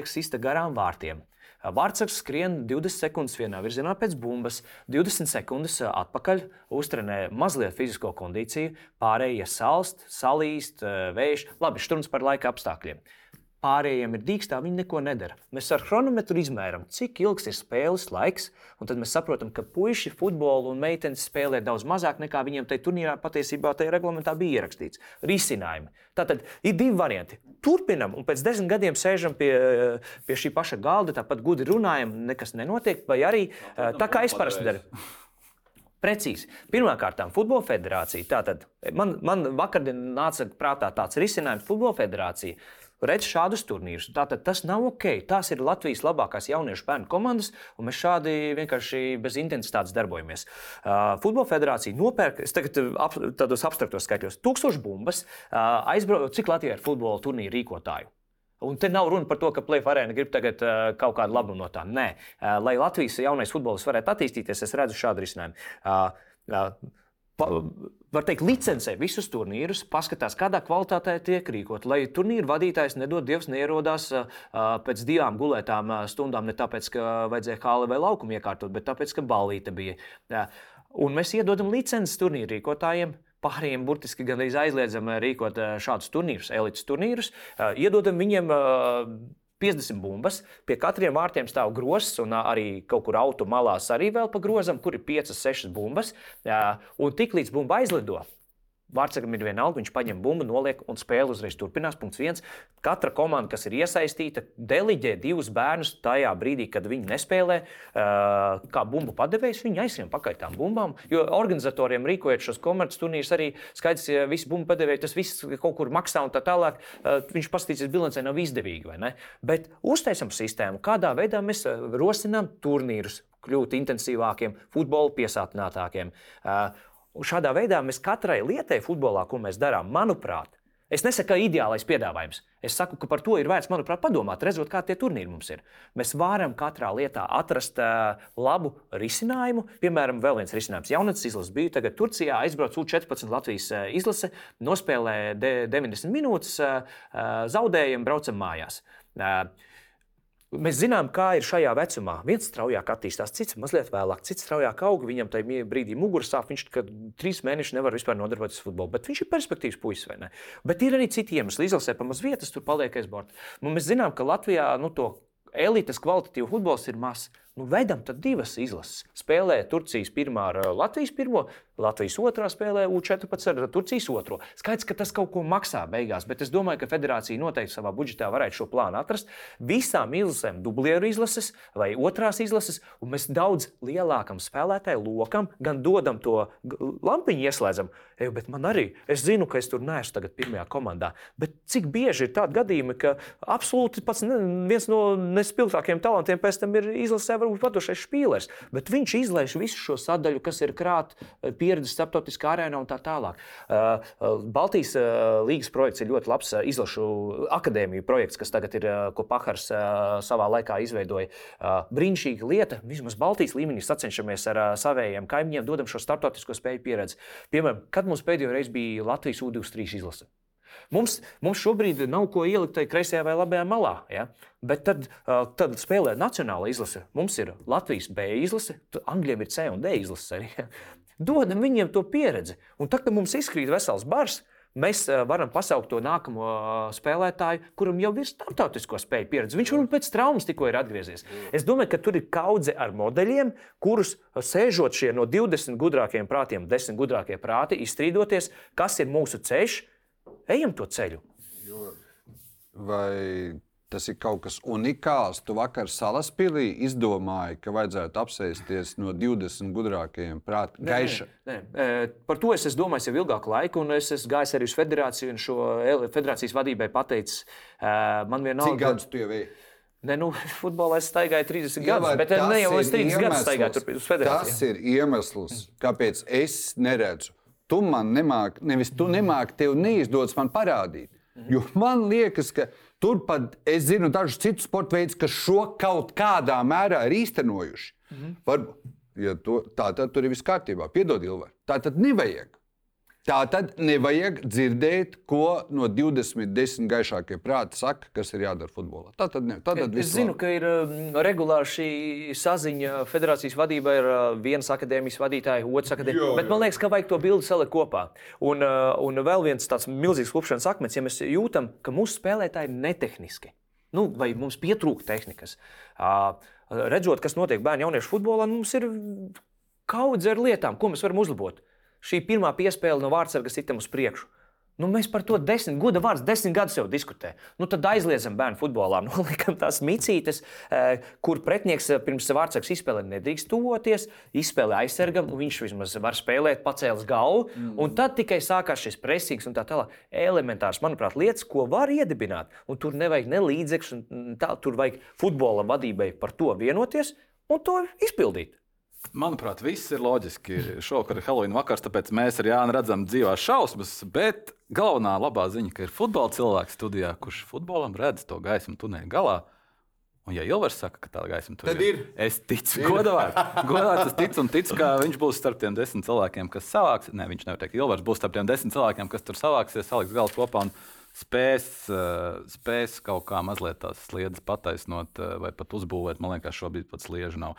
sista garām vārtiem. Vārtsargs skrien 20 sekundes vienā virzienā pēc bumbas, 20 sekundes atpakaļ, uztrenē mazliet fizisko kondīciju, pārējie salst, salīst, vējš. Labi, šturns par laika apstākļiem. Pārējiem ir dīkstā, viņi neko nedara. Mēs ar chronometru izmēram, cik ilgs ir spēles laiks, un tad mēs saprotam, ka puiši futbolu un meitenes spēlē daudz mazāk nekā viņiem tajā turnīrā patiesībā tajā reglamentā bija ierakstīts. Risinājumi. Tātad ir divi varianti. Turpinam, un pēc desmit gadiem sēžam pie, pie šī paša galda, tāpat gudri runājam, nekas nenotiek, vai arī tā kā es parasti daru. Precīzi. Pirmkārt, Futbola federācija. Tātad man, man vakardien nāca prātā tāds risinājums, Futbola federācija. Redz šādus turnīrus. Tātad tas nav ok. Tās ir Latvijas labākās jauniešu bērnu komandas, un mēs šādi vienkārši bez intensitātes darbojamies. Uh, Futbola federācija nopērk, es tagad ap, tādos abstraktos skaitļos, tūkstošu bumbas, uh, aizbrauc, cik Latvijā ir futbola turnīru rīkotāju. Un te nav runa par to, ka Play Arena grib tagad uh, kaut kādu labumu no tā. Nē, uh, lai Latvijas jaunais futbols varētu attīstīties, es redzu šādu risinājumu. Uh, uh, var teikt, licencē visus turnīrus, paskatās, kādā kvalitātē tiek rīkot. Lai turnīru vadītājs nedod dievs, neierodās pēc divām gulētām stundām, ne tāpēc, ka vajadzēja hāli vai laukumu iekārtot, bet tāpēc, ka ballīte bija. Un mēs iedodam licences turnīru rīkotājiem. Pārējiem burtiski gandrīz aizliedzam rīkot šādus turnīrus, elites turnīrus. Iedodam viņiem 50 bumbas, pie katriem vārtiem stāv grozs, un arī kaut kur auto malās arī vēl pa grozam, kur ir 5, 6 bumbas. Un tiklīdz bumba aizlido, Vārtsakam ir vienalga, viņš paņem bumbu, noliek un spēle uzreiz turpinās. Punkts viens. Katra komanda, kas ir iesaistīta, deliģē divus bērnus tajā brīdī, kad viņi nespēlē, kā bumbu padevējs. Viņi aizsien pakaļ tām bumbām. Jo organizatoriem rīkojot šos komerces turnīrus, arī skaidrs, ja visi bumbu padevēji tas viss kaut kur maksā un tā tālāk. Viņš paskatīsies bilancē, nav izdevīgi. Bet uztaisam sistēmu, kādā veidā mēs rosinām turnīrus kļūt intensīvākiem, futbola piesātinātākiem. Uh, Un šādā veidā mēs katrai lietai futbolā, ko mēs darām, manuprāt, es nesaku, ka ideālais piedāvājums. Es saku, ka par to ir vērts, manuprāt, padomāt, redzot, kā tie turnīri mums ir. Mēs varam katrā lietā atrast uh, labu risinājumu. Piemēram, vēl viens risinājums. Jaunatnes izlase bija tagad Turcijā, aizbrauc U14 Latvijas izlase, nospēlē 90 minūtes, uh, zaudējumi, braucam mājās. Uh, Mēs zinām, kā ir šajā vecumā. Viens straujāk attīstās, cits mazliet vēlāk, cits straujāk aug. Viņam tajā brīdī muguras sāp. Viņš trīs mēnešus nevar vispār nodarboties ar futbolu. Bet viņš ir perspektīvs puisis, vai ne? Bet ir arī citi iemesli. Izlasē pa maz vietas, tur paliek aiz borta. Nu, mēs zinām, ka Latvijā nu, to elites kvalitatīvu futbols ir mazs. Nu, veidam tad divas izlases. Spēlē Turcijas pirmā ar Latvijas pirmo, Latvijas otrā spēlē U14 ar Turcijas otro. Skaidrs, ka tas kaut ko maksā beigās, bet es domāju, ka federācija noteikti savā budžetā varētu šo plānu atrast. Visām izlasēm, dublieru izlases vai otrās izlases, un mēs daudz lielākam spēlētāju lokam gan dodam to lampiņu, ieslēdzam. Eju, bet man arī, es zinu, ka es tur neesmu tagad pirmajā komandā. Bet cik bieži ir tādi gadījumi, ka absolūti pats ne, viens no nespilgtākajiem talantiem pēc tam ir izlasē, varbūt vadošais spīlers, bet viņš izlaiž visu šo sadaļu, kas ir krāta pieredzi starptautiskā arēnā un tā tālāk. Uh, uh, Baltijas līgas projekts ir ļoti labs izlašu akadēmiju projekts, kas tagad ir, ko Pahars savā laikā izveidoja. Brīnišķīga lieta, vismaz Baltijas līmenī sacenšamies ar saviem kaimiņiem, dodam šo starptautisko spēju pieredzi. Piemēram, kad mums pēdējo reizi bija Latvijas U23 izlase. Mums, mums šobrīd nav ko ielikt tajā kreisajā vai labajā malā. Ja? Bet tad, tad spēlē nacionāla izlase. Mums ir Latvijas B izlase, Angļiem ir C un D izlase arī. Dodam viņiem to pieredzi. Un tad, kad mums izkrīt vesels bars, mēs varam pasaukt to nākamo spēlētāju, kuram jau ir starptautisko spēju pieredze. Viņš varbūt pēc traumas tikko ir atgriezies. Es domāju, ka tur ir kaudze ar modeļiem, kurus sēžot šie no 20 gudrākiem prātiem, 10 gudrākie prāti, izstrīdoties, kas ir mūsu ceļš, ejam to ceļu. Vai Tas ir kaut kas unikāls. Tu vakar salaspīlī izdomāji, ka vajadzētu apsēsties no 20 gudrākajiem prātiem. Gaiša. Nē, nē. Par to es, es domāju jau ilgāku laiku, un es esmu gājis arī uz federāciju, un šo federācijas vadībai pateicis, man vienalga. Cik gadus tu jau ej? Ne, nu, futbolā es staigāju 30 Jā, gadus, bet ne jau es 30 gadus staigāju uz federāciju. Tas ir iemesls, kāpēc es neredzu. Tu man nemāki, nevis tu nemāki, tev neizdodas man parādīt. Jo man liekas, ka Turpat es zinu dažus citus sporta veidus, kas šo kaut kādā mērā ir īstenojuši. Mm -hmm. Varbūt, ja to, tā tad tur ir viss kārtībā. Piedod, Ilva. Tā tad nevajag. Tā tad nevajag dzirdēt, ko no 20 desmit gaišākie prāti saka, kas ir jādara futbolā. Tā tad, ne, tā tad es zinu, ka ir um, regulāri šī saziņa federācijas vadībā. Ir uh, viens akadēmijas vadītājs, otrs akadēmijas. Bet man liekas, ka vajag to bildi salikt kopā. Un, uh, un vēl viens tāds milzīgs klupšanas akmens, ja mēs jūtam, ka mūsu spēlētāji ir netehniski. Nu, vai mums pietrūkst tehnikas. Uh, redzot, kas notiek bērnu jauniešu futbolā, mums ir kaudze ar lietām, ko mēs varam uzlabot šī pirmā piespēle no vārdsarga sitam uz priekšu. Nu, mēs par to desmit, gada vārds, desmit gadus jau diskutējam. Nu, tad aizliedzam bērnu futbolā, noliekam tās micītes, eh, kur pretinieks eh, pirms vārdsargs izspēlē nedrīkst tuvoties, izspēlē aizsargam, viņš vismaz var spēlēt, pacēlis galvu, mm. un tad tikai sākās šis presings un tā tālāk. Elementārs, manuprāt, lietas, ko var iedibināt, un tur nevajag ne līdzekļus, tur vajag futbola vadībai par to vienoties un to izpildīt. Manuprāt, viss ir loģiski. Šovakar ir Halloween vakars, tāpēc mēs ar Jānu redzam dzīvās šausmas. Bet galvenā labā ziņa, ka ir futbola cilvēks studijā, kurš futbolam redz to gaismu tunelī galā. Un, ja Ilvars saka, ka tā gaisma tur ir, ir, es ticu. Godīgi es ticu un ticu, ka viņš būs starp tiem desmit cilvēkiem, kas savāks. Nē, viņš nevar teikt, Ilvars būs starp tiem desmit cilvēkiem, kas tur savāksies, saliks galus kopā un spēs, uh, spēs kaut kā mazliet tās sliedas pataisnot uh, vai pat uzbūvēt. Man liekas, šobrīd pat sliežu nav.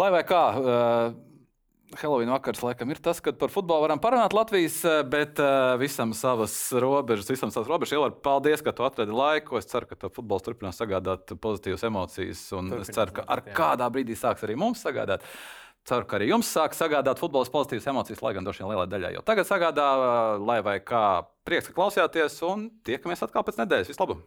Lai vai kā, uh, Halloween vakars laikam ir tas, kad par futbolu varam parunāt Latvijas, eh, bet uh, visam savas robežas, visam savas robežas. Ielvar, paldies, ka tu atradi laiku. Es ceru, ka tu futbols turpinās sagādāt pozitīvas emocijas, un Turpinās es ceru, ka ar kādā brīdī sāks arī mums sagādāt. Ceru, ka arī jums sāks sagādāt futbols pozitīvas emocijas, lai gan droši vien lielai daļai jau tagad sagādā, lai vai kā prieks, ka klausījāties, un tiekamies atkal pēc nedēļas. Vislabāk!